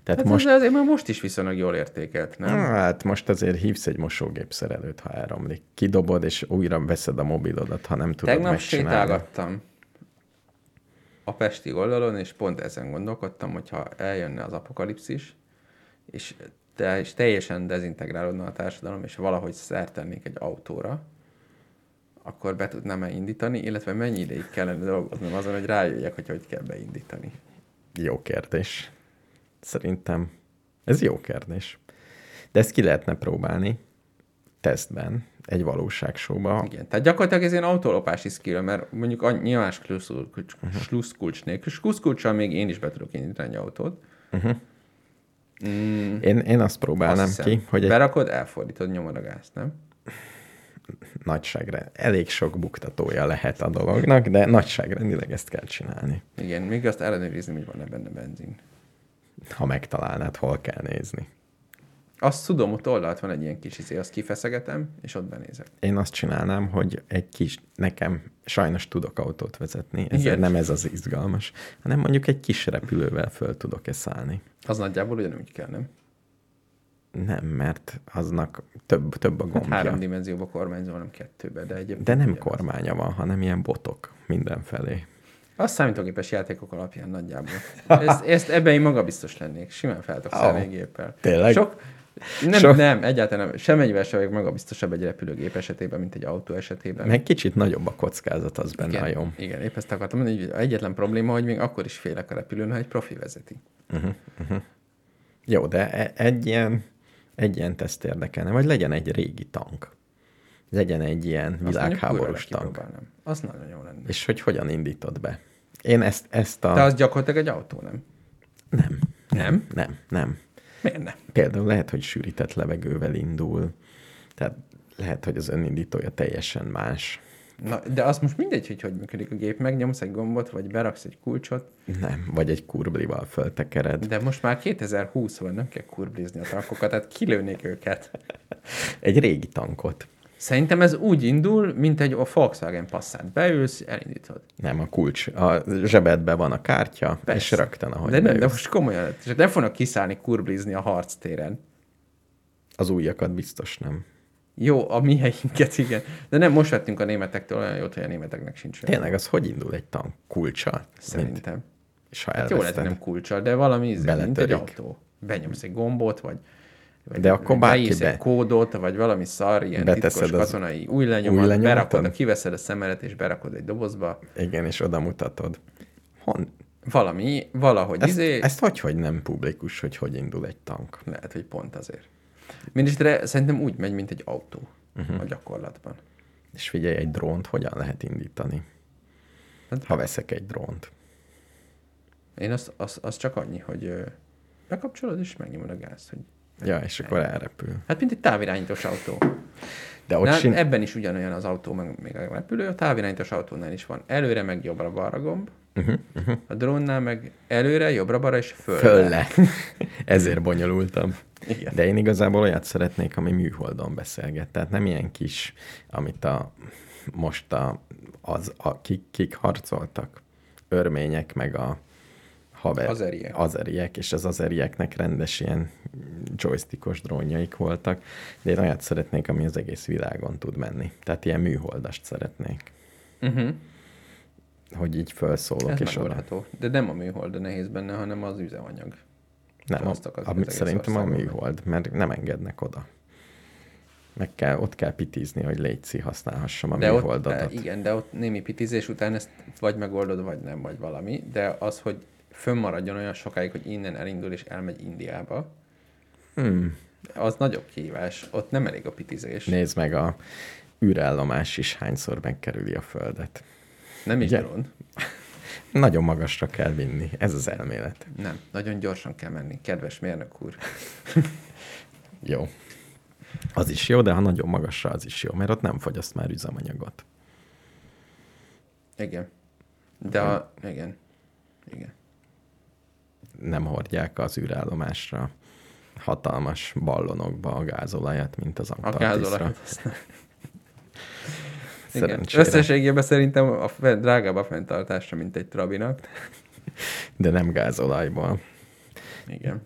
Tehát Hát most, azért már most is viszonylag jól értékelt, nem? hát most azért hívsz egy mosógép szerelőt, ha elromlik. Kidobod, és újra veszed a mobilodat, ha nem tudod Tegnap megcsinálni. sétálgattam a Pesti oldalon, és pont ezen gondolkodtam, hogyha eljönne az apokalipszis, és, te, és teljesen dezintegrálódna a társadalom, és valahogy szert tennék egy autóra, akkor be tudnám-e indítani, illetve mennyi ideig kellene dolgoznom azon, hogy rájöjjek, hogy hogy kell beindítani. Jó kérdés. Szerintem ez jó kérdés. De ezt ki lehetne próbálni tesztben, egy valóságsóba. Igen, tehát gyakorlatilag ez ilyen autólopási skill, mert mondjuk a, nyilván slusszkulcs, slusszkulcs nélkül, slusszkulccsal még én is be tudok indítani egy autót. Mm, Én, én azt próbálnám azt ki, hogy egy Berakod, elfordítod, nyomod a gázt, nem? nagyságrend, elég sok buktatója lehet a dolognak, de nagyságrendileg ezt kell csinálni. Igen, még azt ellenőrizni, hogy van-e benne benzin. Ha megtalálnád, hol kell nézni. Azt tudom, ott oldalt van egy ilyen kis izé, azt kifeszegetem, és ott benézek. Én azt csinálnám, hogy egy kis, nekem sajnos tudok autót vezetni, ezért Igen. nem ez az izgalmas, hanem mondjuk egy kis repülővel föl tudok-e szállni. Az nagyjából ugyanúgy kell, nem? Nem, mert aznak több, több a Hát gombja. három dimenzióba kormányzó, nem kettőbe, de egyébként... De nem kormánya van, hanem ilyen botok mindenfelé. Az számítógépes játékok alapján nagyjából. Ezt, ezt ebben én magabiztos lennék. Simán fel tudok szállni egy géppel. Tényleg? Sok, nem, Sok- nem, egyáltalán nem. Semennyivel sem vagyok magabiztosabb egy repülőgép esetében, mint egy autó esetében. Meg kicsit nagyobb a kockázat, az benne a igen, jó. igen, épp ezt akartam mondani, egyetlen probléma, hogy még akkor is félek a repülőn, ha egy profi vezeti. Jó, de e- egy ilyen, egy ilyen teszt érdekelne, vagy legyen egy régi tank. Legyen egy ilyen világháborús tank. Az nagyon jó lenne. És hogy hogyan indítod be? Én ezt, ezt a... De az gyakorlatilag egy autó, nem? Nem, Nem? nem, nem. Miért nem? Például lehet, hogy sűrített levegővel indul, tehát lehet, hogy az önindítója teljesen más. Na, de az most mindegy, hogy hogy működik a gép. Megnyomsz egy gombot, vagy beraksz egy kulcsot, Nem, vagy egy kurblival föltekered. de most már 2020 van, nem kell kurblizni a tankokat, tehát kilőnék őket. Egy régi tankot. Szerintem ez úgy indul, mint egy a Volkswagen Passat. Beülsz, elindítod. Nem, a kulcs. A zsebedben van a kártya, Persze. és rögtön, ahogy de nem, de beülsz. most komolyan, csak nem fognak kiszállni kurblizni a harctéren. Az újakat biztos nem. Jó, a mi helyünket, igen. De nem, most vettünk a németektől olyan jót, hogy a németeknek sincs. Tényleg, az hogy indul egy tank? Kulcsal? Mint, Szerintem. és ha Hát jó lehet, nem kulcsal, de valami íze, mint egy autó. Benyomsz egy gombot, vagy De akkor bárki be- egy kódot, vagy valami szar, ilyen Beteszed titkos az katonai új lenyomat, berakod, kiveszed a szemelet, és berakod egy dobozba. Igen, és oda mutatod. Hon? Valami, valahogy Ezt, izé, ezt hogy, hogy nem publikus, hogy hogy indul egy tank? lehet, hogy pont azért. Mindenesetre szerintem úgy megy, mint egy autó uh-huh. a gyakorlatban. És figyelj, egy drónt hogyan lehet indítani? Hát, Ha veszek egy drónt. Én az, az, az csak annyi, hogy bekapcsolod, és megnyomod a gázt. Hogy... Ja, és akkor elrepül. Hát, mint egy távirányítós autó. De ott Na, sin... Ebben is ugyanolyan az autó, meg még a repülő. A távirányítós autónál is van előre, meg jobbra-balra gomb. Uh-huh, uh-huh. A drónnál meg előre, jobbra-balra és föl. Fölle. (laughs) Ezért bonyolultam. Igen. De én igazából olyat szeretnék, ami műholdon beszélget. Tehát nem ilyen kis, amit a most a, az, a, kik, kik harcoltak, örmények, meg a haver, Azeriek. azeriek, és az azerieknek rendes ilyen joystickos drónjaik voltak, de én olyat szeretnék, ami az egész világon tud menni. Tehát ilyen műholdast szeretnék, Uh-huh. hogy így felszólok, Ez és oda. De nem a műhold a nehéz benne, hanem az üzemanyag. Nem, a, Azt a, egész szerintem a műhold, mert nem engednek oda. Meg kell, ott kell pitizni, hogy létszi, használhassam a De ott, műholdadat. de igen, de ott némi pitizés után ezt vagy megoldod, vagy nem, vagy valami. De az, hogy fönnmaradjon olyan sokáig, hogy innen elindul és elmegy Indiába, Hmm. az nagyobb kihívás. Ott nem elég a pitizés. Nézd meg, a űrállomás is hányszor megkerüli a Földet. Nem is drón. (laughs) Nagyon magasra kell vinni, ez az elmélet. Nem, nagyon gyorsan kell menni, kedves mérnök úr. (laughs) Jó. Az is jó, de ha nagyon magasra, az is jó, mert ott nem fogyaszt már üzemanyagot. Igen. De a... Igen. Igen. Nem hordják az űrállomásra hatalmas ballonokba a gázolajat, mint az A Antarktiszra. gázolajat. (laughs) nem. Igen. Szerencsére. Összességében szerintem a drágább a fenntartásra, mint egy trabinak. De nem gázolajból. Igen.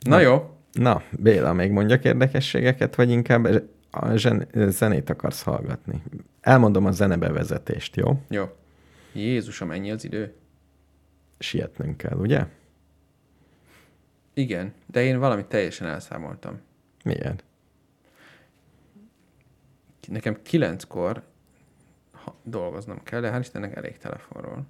Na jó. Na, Béla, még mondjak érdekességeket, vagy inkább a zsen- zenét akarsz hallgatni? Elmondom a zenebevezetést, jó? Jó. Jézusom, ennyi az idő? Sietnünk kell, ugye? Igen, de én valamit teljesen elszámoltam. Miért? Nekem kilenckor dolgoznom kell, de hál' Istennek elég telefonról.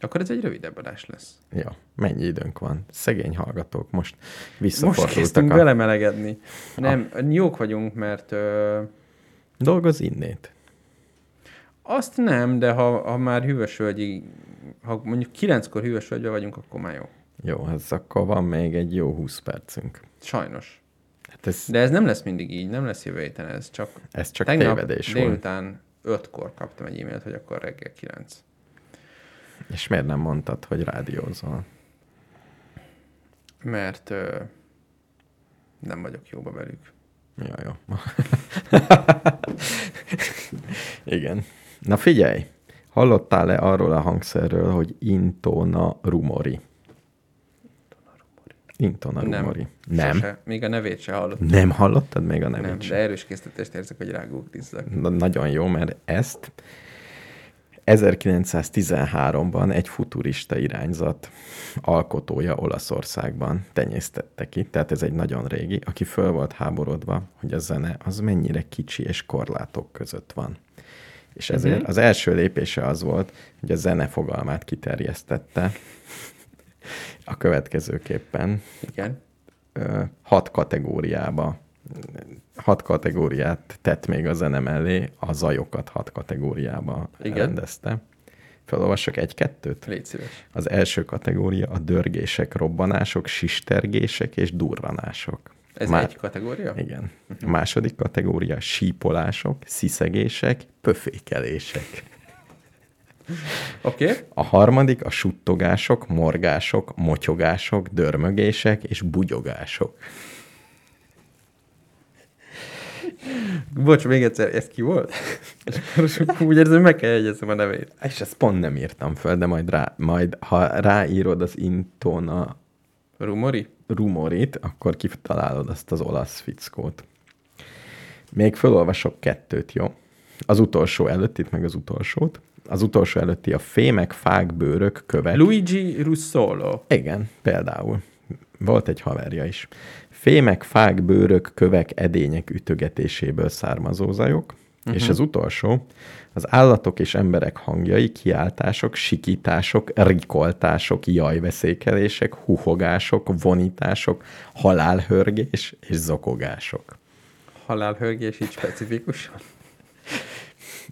Akkor ez egy rövidebb adás lesz. Ja, mennyi időnk van? Szegény hallgatók most Most visszafordultak kezdtünk a... belemelegedni. Nem, jók vagyunk, mert ö, Dolgoz innét. azt nem, de ha, ha már hűvösvölgyi, ha mondjuk kilenckor hűvösvölgybe vagyunk, akkor már jó. Jó, ez akkor van még egy jó 20 percünk. Sajnos. Hát ez, De ez nem lesz mindig így, nem lesz jövő héten ez, csak ez csak tegnap tévedés volt. délután ötkor kaptam egy e-mailt, hogy akkor reggel kilenc. És miért nem mondtad, hogy rádiózol? Mert ö, nem vagyok jóba velük. Ja, jó. (laughs) Igen. Na figyelj, hallottál-e arról a hangszerről, hogy Intona Rumori? Intona Nem. Rumori. Nem. Sose. Még a nevét se hallottam. Nem hallottad még a nevét Nem, sem? de erős késztetést érzek, hogy rágooglizzak. Na, nagyon jó, mert ezt 1913-ban egy futurista irányzat alkotója Olaszországban tenyésztette ki, tehát ez egy nagyon régi, aki föl volt háborodva, hogy a zene az mennyire kicsi és korlátok között van. És ezért Mhm. az első lépése az volt, hogy a zene fogalmát kiterjesztette a következőképpen Igen. hat kategóriába hat kategóriát tett még a zene mellé, a zajokat hat kategóriába Igen. rendezte. Felolvasok egy-kettőt? Légy szíves. Az első kategória a dörgések, robbanások, sistergések és durranások. Ez Má- egy kategória? Igen. A második kategória sípolások, sziszegések, pöfékelések. Oké. Okay. A harmadik a suttogások, morgások, motyogások, dörmögések és bugyogások. Bocs, még egyszer, ez ki volt? És úgy érzem, meg kell jegyeznem a nevét. És ezt pont nem írtam föl, de majd, rá, majd ha ráírod az Intona Rumori? rumorit, akkor kitalálod azt az olasz fickót. Még felolvasok kettőt, jó? Az utolsó előttit, meg az utolsót. Az utolsó előtti a fémek, fák, bőrök, kövek. Luigi Russolo. Igen, például. Volt egy haverja is. Fémek, fák, bőrök, kövek, edények ütögetéséből származó zajok. Uh-huh. És az utolsó, az állatok és emberek hangjai, kiáltások, sikítások, rikoltások, jajveszékelések, huhogások, vonítások, halálhörgés és zokogások. Halálhörgés így specifikusan. (laughs)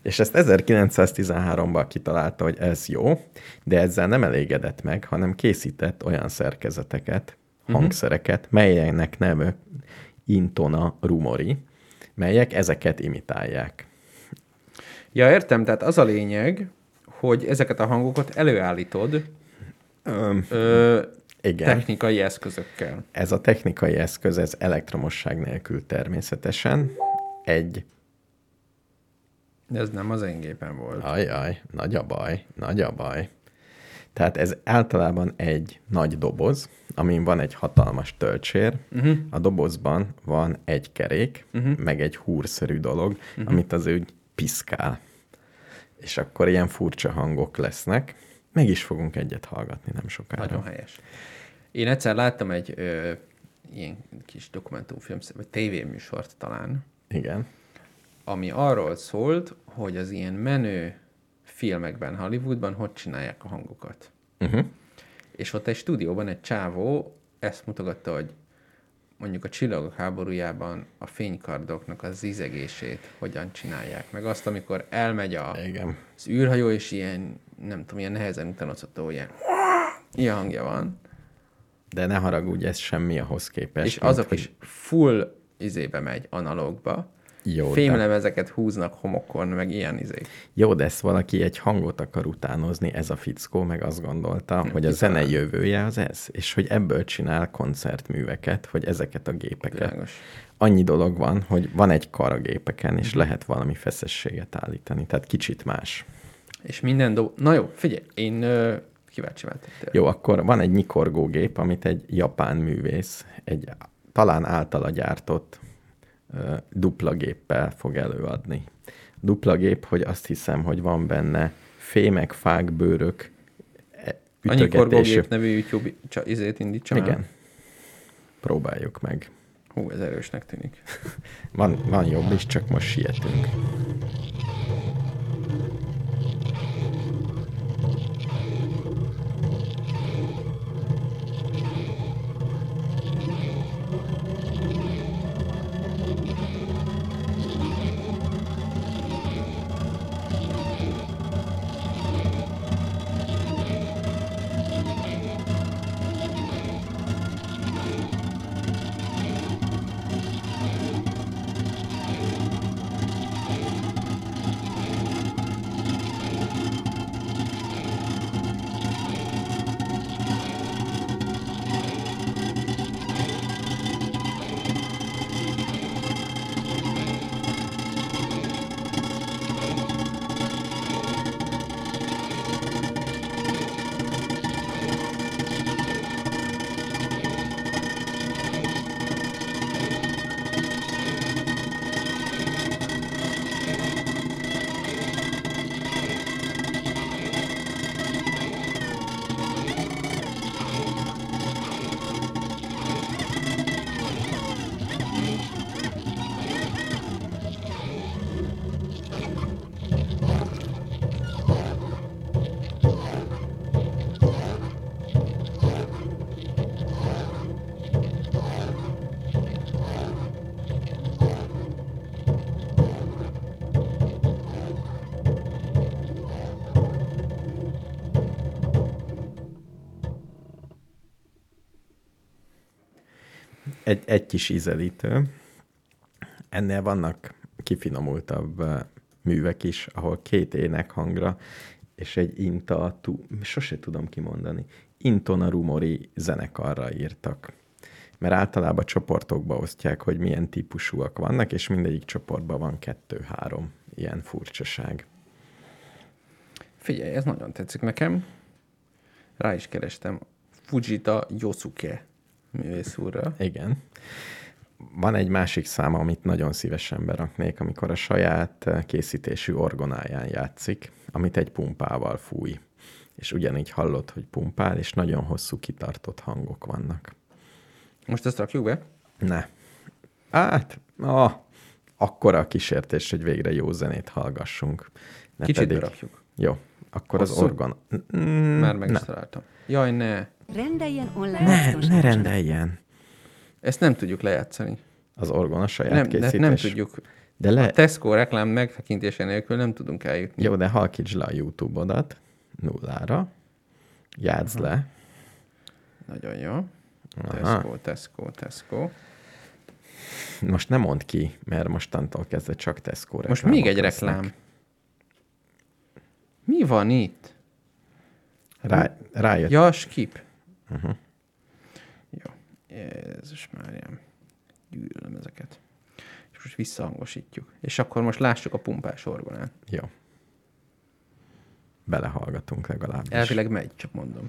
És ezt 1913-ban kitalálta, hogy ez jó, de ezzel nem elégedett meg, hanem készített olyan szerkezeteket, hangszereket, melyeknek neve Intona Rumori, melyek ezeket imitálják. Ja, értem, tehát az a lényeg, hogy ezeket a hangokat előállítod Öm, ö, igen. technikai eszközökkel. Ez a technikai eszköz, ez elektromosság nélkül természetesen egy, De ez nem az én gépen volt. ajaj, nagy a baj, nagy a baj. Tehát ez általában egy nagy doboz, amin van egy hatalmas töltsér, uh-huh. a dobozban van egy kerék, uh-huh. meg egy húrszerű dolog, uh-huh. amit az úgy piszkál. És akkor ilyen furcsa hangok lesznek. Meg is fogunk egyet hallgatni nem sokára. Nagyon helyes. Én egyszer láttam egy ö, ilyen kis dokumentumfilm, vagy tévéműsort talán, Igen. Ami arról szólt, hogy az ilyen menő filmekben, Hollywoodban hogy csinálják a hangokat. Uh-huh. És ott egy stúdióban egy csávó ezt mutogatta, hogy mondjuk a csillagok háborújában a fénykardoknak a zizegését hogyan csinálják. Meg azt, amikor elmegy a, Igen. az űrhajó, és ilyen, nem tudom, ilyen nehezen utánozható, ilyen, ilyen hangja van. De ne haragudj, ez semmi ahhoz képest. és azok hogy- is full izébe megy, analógba. Jó, de, Fémlemezeket húznak homokon, meg ilyen izék. jó, de ezt valaki egy hangot akar utánozni, ez a fickó meg azt gondolta, hogy a zene jövője az ez, és hogy ebből csinál koncertműveket, hogy ezeket a gépeket. Világos. Annyi dolog van, hogy van egy kar a gépeken, és lehet valami feszességet állítani, tehát kicsit más. És minden do... Na jó, figyelj, én ö, kíváncsi váltettél. Jó, akkor van egy nyikorgógép, amit egy japán művész, egy talán általa gyártott dupla géppel fog előadni. Dupla gép, hogy azt hiszem, hogy van benne fémek, fák, bőrök, e, Annyi korgógép nevű YouTube izét indítsam el? Igen. Próbáljuk meg. Hú, ez erősnek tűnik. Van, van jobb is, csak most sietünk. Egy, egy kis ízelítő. Ennél vannak kifinomultabb ö, művek is, ahol két énekhangra és egy inta, tu, sose tudom kimondani, Intona Rumori zenekarra írtak. Mert általában csoportokba osztják, hogy milyen típusúak vannak, és mindegyik csoportban van kettő-három ilyen furcsaság. Figyelj, ez nagyon tetszik nekem. Rá is kerestem. Fujita Yosuke művész úrra. Igen. Van egy másik száma, amit nagyon szívesen beraknék, amikor a saját eh, készítésű orgonáján játszik, amit egy pumpával fúj. És ugyanígy hallod, hogy pumpál, és nagyon hosszú kitartott hangok vannak. Most ezt rakjuk be? Ne. Hát, ah, akkora a kísértés, hogy végre jó zenét hallgassunk. Ne Kicsit berakjuk. Jó, akkor az Hosszú? orgon... Mm, Már meg ne. is találtam. Jaj, ne. Rendeljen online Ne, ne rendeljen. Ezt nem tudjuk lejátszani. Az orgon a saját Nem, de készítés. nem tudjuk. De le... A Tesco reklám megtekintése nélkül nem tudunk eljutni. Jó, de halkíts le a YouTube-odat nullára, játsz le. Nagyon jó. Aha. Tesco, Tesco, Tesco. Most nem mond ki, mert mostantól kezdve csak Tesco Most még egy lesznek. reklám. Mi van itt? Rá, rájött. Ja, skip. Uh-huh. Jó. Jézus Máriám. Gyűlölöm ezeket. És most visszahangosítjuk. És akkor most lássuk a pumpás orgonát. Jó. Belehallgatunk legalábbis. Elvileg megy, csak mondom.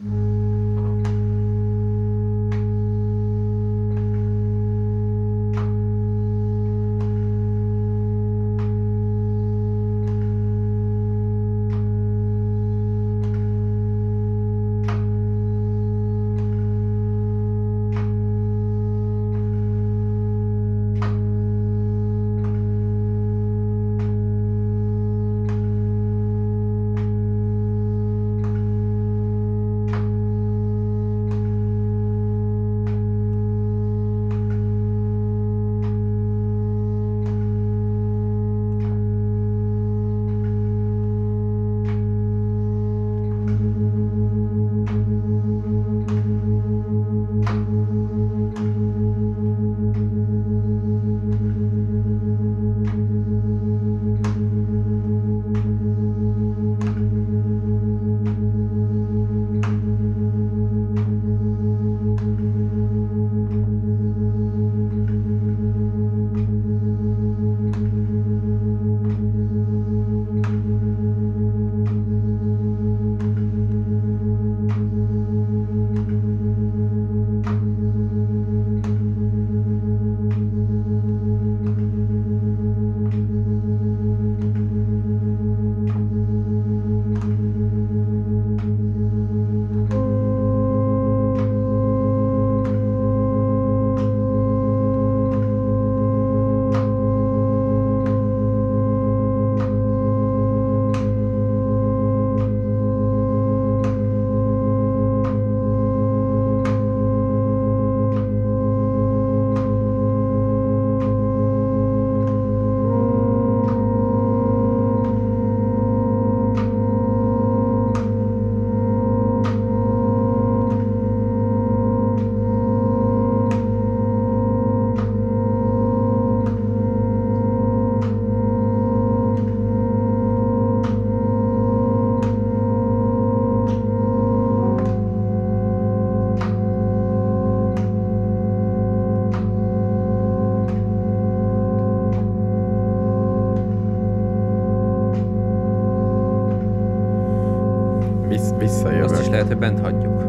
Vissz, visszajövök. Azt is lehet, hogy bent hagyjuk.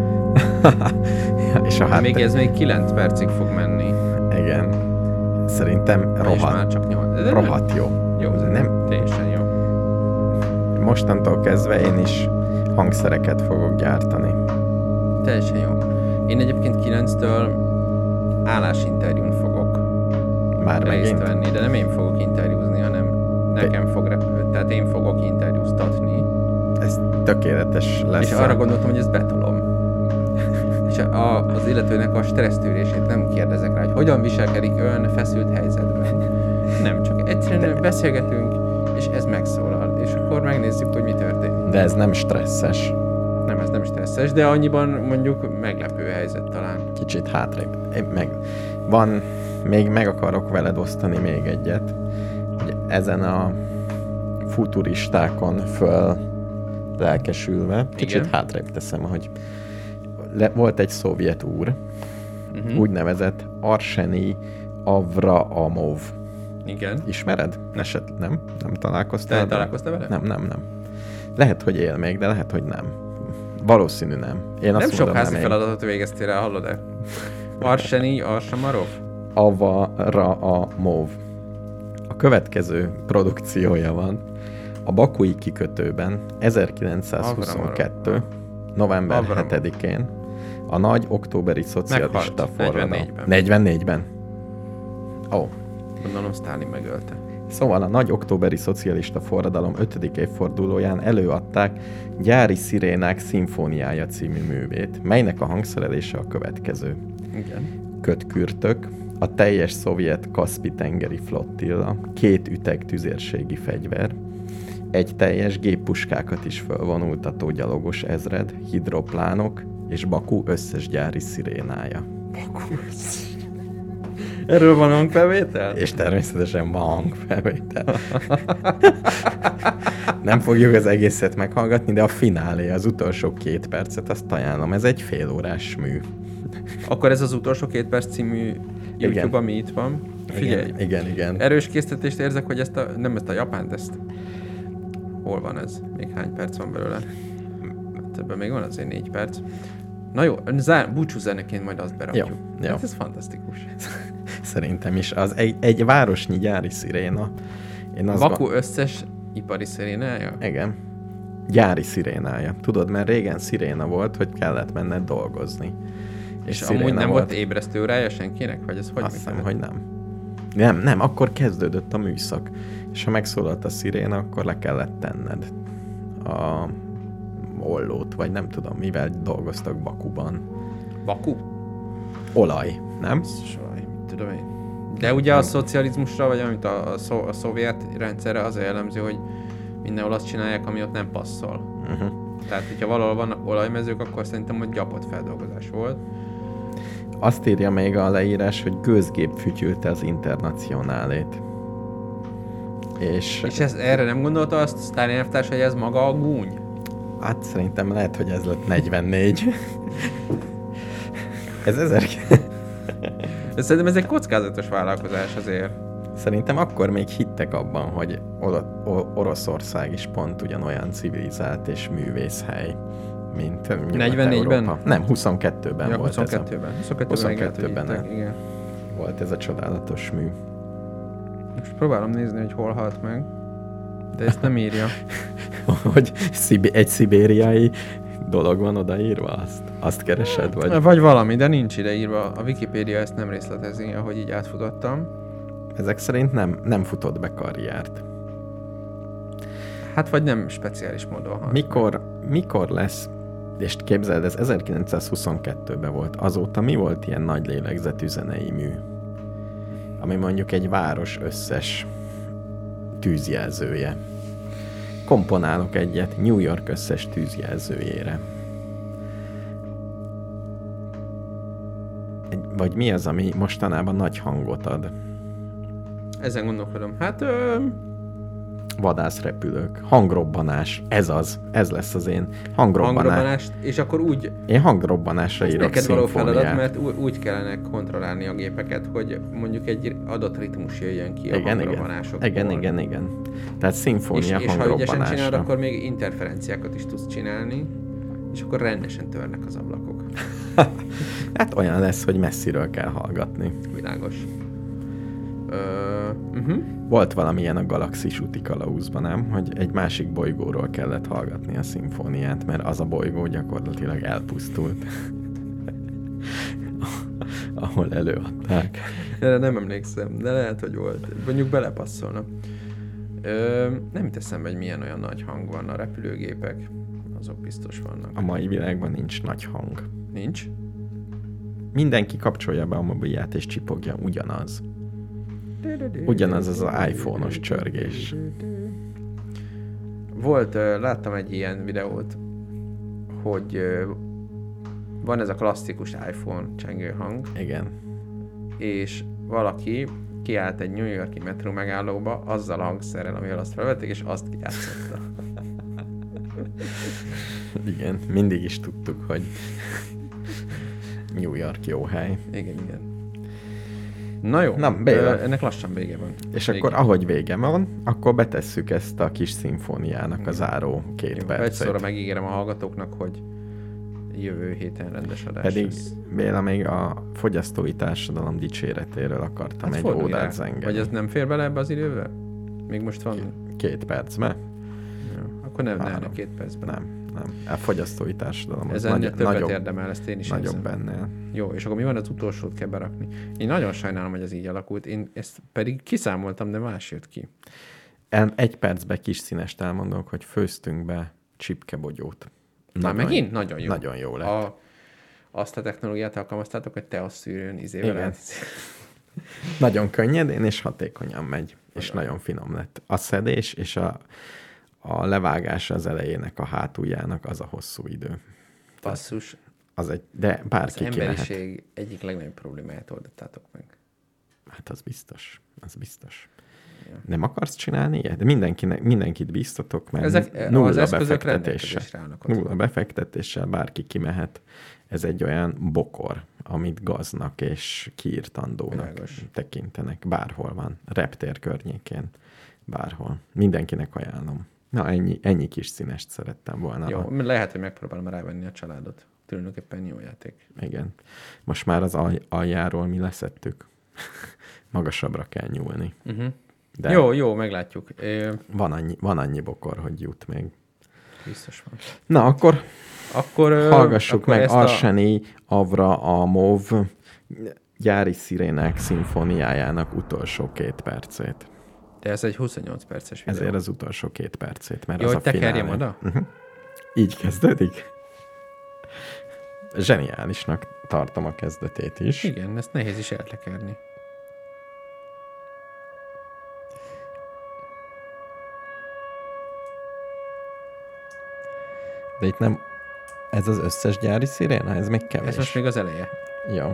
(laughs) és a Hát még ez még 9 percig fog menni. Igen. Szerintem És már rohadt, csak 8. De rohadt jó. Jó, ez Nem- teljesen jó. Mostantól kezdve én is hangszereket fogok gyártani. Teljesen jó. Én egyébként 9-től állásinterjún fogok Már részt megint. venni, de nem én fogok interjúzni, hanem nekem fog, re- tehát én fogok interjúztatni. Tökéletes lesz. És arra gondoltam, hogy ezt betolom. És a, az illetőnek a stressztűrését nem kérdezek rá, hogy hogyan viselkedik ön feszült helyzetben. Nem, csak egyszerűen De- beszélgetünk, és ez megszólal. És akkor megnézzük, hogy mi történik. De ez nem stresszes. Nem, ez nem stresszes, de annyiban mondjuk meglepő helyzet talán. Kicsit hátrébb. Én meg Van, még meg akarok veled osztani még egyet, hogy ezen a futuristákon föl lelkesülve, kicsit Igen. hátrébb teszem, hogy le, volt egy szovjet úr, uh-huh. úgynevezett Arseni Avraamov. Igen. Ismered? Eset, nem? Nem találkoztál? Te találkoztál vele? Nem, nem, nem. Lehet, hogy él még, de lehet, hogy nem. Valószínű nem. Én Nem sok házi nem feladatot végeztél el, hallod-e? Arseni, Arsamarov? Avraamov. A következő produkciója van. A Bakui kikötőben 1922. november Avramov. 7-én a nagy októberi szocialista Meghalt. forradalom. 44-ben. 44-ben. Ó, oh. Gondolom Stalin megölte. Szóval a nagy októberi szocialista forradalom 5. évfordulóján előadták Gyári Szirénák szimfóniája című művét, melynek a hangszerelése a következő. Igen. Kötkürtök, a teljes szovjet Kaszpi-tengeri flottilla, két üteg tüzérségi fegyver, egy teljes géppuskákat is fölvonultató gyalogos ezred, hidroplánok és Baku összes gyári szirénája. Erről van hangfelvétel? És természetesen van hangfelvétel. (laughs) Nem fogjuk az egészet meghallgatni, de a finálé, az utolsó két percet, azt ajánlom. Ez egy félórás mű. Akkor ez az utolsó két perc című YouTube, Igen. ami itt van. Figyelj, Igen, igen, igen. erős késztetést érzek, hogy ezt a, nem ezt a japánt, ezt hol van ez? Még hány perc van belőle? Hát ebben még van azért négy perc. Na jó, zár, búcsú zeneként majd azt berakjuk. Jó, jó. Hát ez fantasztikus. (laughs) Szerintem is. Az egy, egy városnyi gyári sziréna. Én azt Baku összes ipari szerénája? Igen. Gyári szirénája. Tudod, mert régen sziréna volt, hogy kellett menned dolgozni. És sziréna amúgy nem volt ébresztő órája senkinek? Vagy ez hogy Azt hiszem, hogy nem. Nem, nem, akkor kezdődött a műszak. És ha megszólalt a sziréna, akkor le kellett tenned a ollót, vagy nem tudom, mivel dolgoztak Bakuban. Baku? Olaj, nem? Mit tudom én. De ugye a szocializmusra, vagy amit a, a, szó, a szovjet rendszerre az a jellemző, hogy mindenhol azt csinálják, ami ott nem passzol. Uh-huh. Tehát, hogyha valahol vannak olajmezők, akkor szerintem hogy gyapott feldolgozás volt. Azt írja még a leírás, hogy gőzgép fütyülte az internacionálét. És, És ez, erre nem gondolta azt Stalin elvtárs, hogy ez maga a gúny? hát szerintem lehet, hogy ez lett 44. ez ezer... De szerintem ez egy kockázatos vállalkozás azért. Szerintem akkor még hittek abban, hogy Oroszország is pont ugyanolyan civilizált és művészhely, mint 44-ben? Nem, 22-ben Ja, volt 22-ben. 22-ben, meg lehet, hogy 22-ben hittek, nem. igen. ez a, volt ez a csodálatos mű. Most próbálom nézni, hogy hol halt meg. De ezt nem írja. (laughs) hogy egy szibériai dolog van odaírva, azt, azt keresed, vagy Vagy valami, de nincs ide írva. A Wikipédia ezt nem részletezi, ahogy így átfutottam. ezek szerint nem, nem futott be karriert. Hát vagy nem speciális módon halt. Mikor, mikor lesz, és képzeld, ez 1922-ben volt, azóta mi volt ilyen nagy lélegzetű zenei mű? Ami mondjuk egy város összes tűzjelzője. Komponálok egyet New York összes tűzjelzőjére. Vagy mi az, ami mostanában nagy hangot ad? Ezen gondolkodom. Hát ö, Vadászrepülők, hangrobbanás, ez az, ez lesz az én hangrobbanás. hangrobbanást, és akkor úgy, Én hangrobbanásra ez írok neked való feladat, mert úgy kellene kontrollálni a gépeket, hogy mondjuk egy adott ritmus jöjjön ki a igen, igen. hangrobbanásokból. igen, igen, igen. Tehát És, szimfónia és ha ügyesen csinálod, akkor még interferenciákat is tudsz csinálni, és akkor rendesen törnek az ablakok. (laughs) Hát olyan lesz, hogy messziről kell hallgatni. Világos. Ö, uh-huh. Volt valamilyen a galaxis úti kalauzban, nem? Hogy egy másik bolygóról kellett hallgatni a szimfóniát, mert az a bolygó gyakorlatilag elpusztult. (laughs) Ahol előadták. Erre nem emlékszem, de lehet, hogy volt. Mondjuk belepasszolna. Ö, nem jut eszembe, hogy milyen olyan nagy hang van a repülőgépek. Azok biztos vannak. A mai világban nincs nagy hang. Nincs? Mindenki kapcsolja be a mobilját és csipogja ugyanaz. Ugyanaz az iPhone-os csörgés. Volt, láttam egy ilyen videót, hogy van ez a klasszikus iPhone csengő hang, Igen. és valaki kiállt egy New Yorki metró megállóba azzal a hangszerrel, amivel azt felvették, és azt kijátszotta. (laughs) Igen, mindig is tudtuk, hogy New York jó hely. Igen, igen. Na jó, Na, Béla. ennek lassan vége van. És Vége. akkor ahogy vége van, akkor betesszük ezt a kis szimfóniának a záró két Jó, percet. egyszerre megígérem a hallgatóknak, hogy jövő héten rendes adás Pedig lesz. Béla még a fogyasztói társadalom dicséretéről akartam egy fordulj rá. ódát zengeni. Vagy ez nem fér bele ebbe az időbe? Még most van? Két percbe? Jó. Akkor nem, nem két percben. Nem, nem. A fogyasztói társadalom Ez ennél nagy, többet nagyobb, érdemel, ezt én is nagyobb érzem. Jó, és akkor mi van az utolsót kell berakni? Én nagyon sajnálom, hogy ez így alakult. Én ezt pedig kiszámoltam, de más jött ki. El, egy percbe kis színest elmondok, hogy főztünk be csipkebogyót. Már Nagyon- megint? Nagyon jó. Nagyon jó lett. A, azt a technológiát alkalmaztátok, hogy te azt szűrőn izével Igen. Nagyon könnyedén és hatékonyan megy, és Nagyon. nagyon finom lett. A szedés és a, a levágás az elejének a hátuljának az a hosszú idő. Basszus, Az egy, de az bárki kimehet. emberiség egyik legnagyobb problémáját oldottátok meg. Hát az biztos. Az biztos. Ja. Nem akarsz csinálni ilyet? De mindenkinek, mindenkit biztatok, mert Ezek, nulla az befektetéssel. Nulla befektetéssel bárki kimehet. Ez egy olyan bokor, amit gaznak és kiirtandónak Világos. tekintenek. Bárhol van. Reptér környékén. Bárhol. Mindenkinek ajánlom. Na, ennyi, ennyi kis színest szerettem volna. Jó, lehet, hogy megpróbálom rávenni a családot. Tulajdonképpen jó játék. Igen. Most már az alj, aljáról mi leszettük. (laughs) Magasabbra kell nyúlni. Uh-huh. De Jó, jó, meglátjuk. Van, annyi, van annyi bokor, hogy jut még. biztos van. Na, akkor Akkor hallgassuk akkor meg ezt a- Arseni Avra Amov gyári szirénák szimfóniájának utolsó két percét. De ez egy 28 perces videó. Ezért az utolsó két percét, mert Jó, az hogy a tekerjem oda? Uh-huh. Így kezdődik? Zseniálisnak tartom a kezdetét is. Igen, ezt nehéz is eltekerni. De itt nem... Ez az összes gyári sziréna? Ez még kevés. Ez most még az eleje. Jó.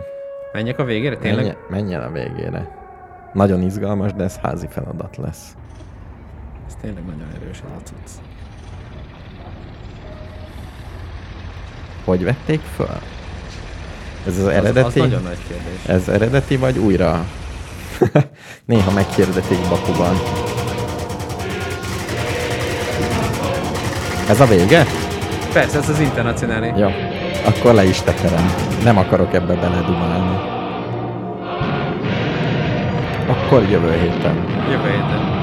Menjek a végére? Tényleg? Menj, menj el a végére. Nagyon izgalmas, de ez házi feladat lesz. Ez tényleg nagyon erős ez a cucc. Hogy vették föl? Ez az Az, eredeti? az nagyon nagy kérdés. Ez eredeti, vagy újra? (laughs) Néha meghirdetik Bakuban. Ez a vége? Persze, ez az internacionális. Jó. Akkor le is tekerem. Nem akarok ebbe beledumálni. Akkor jövő héten. Jövő héten.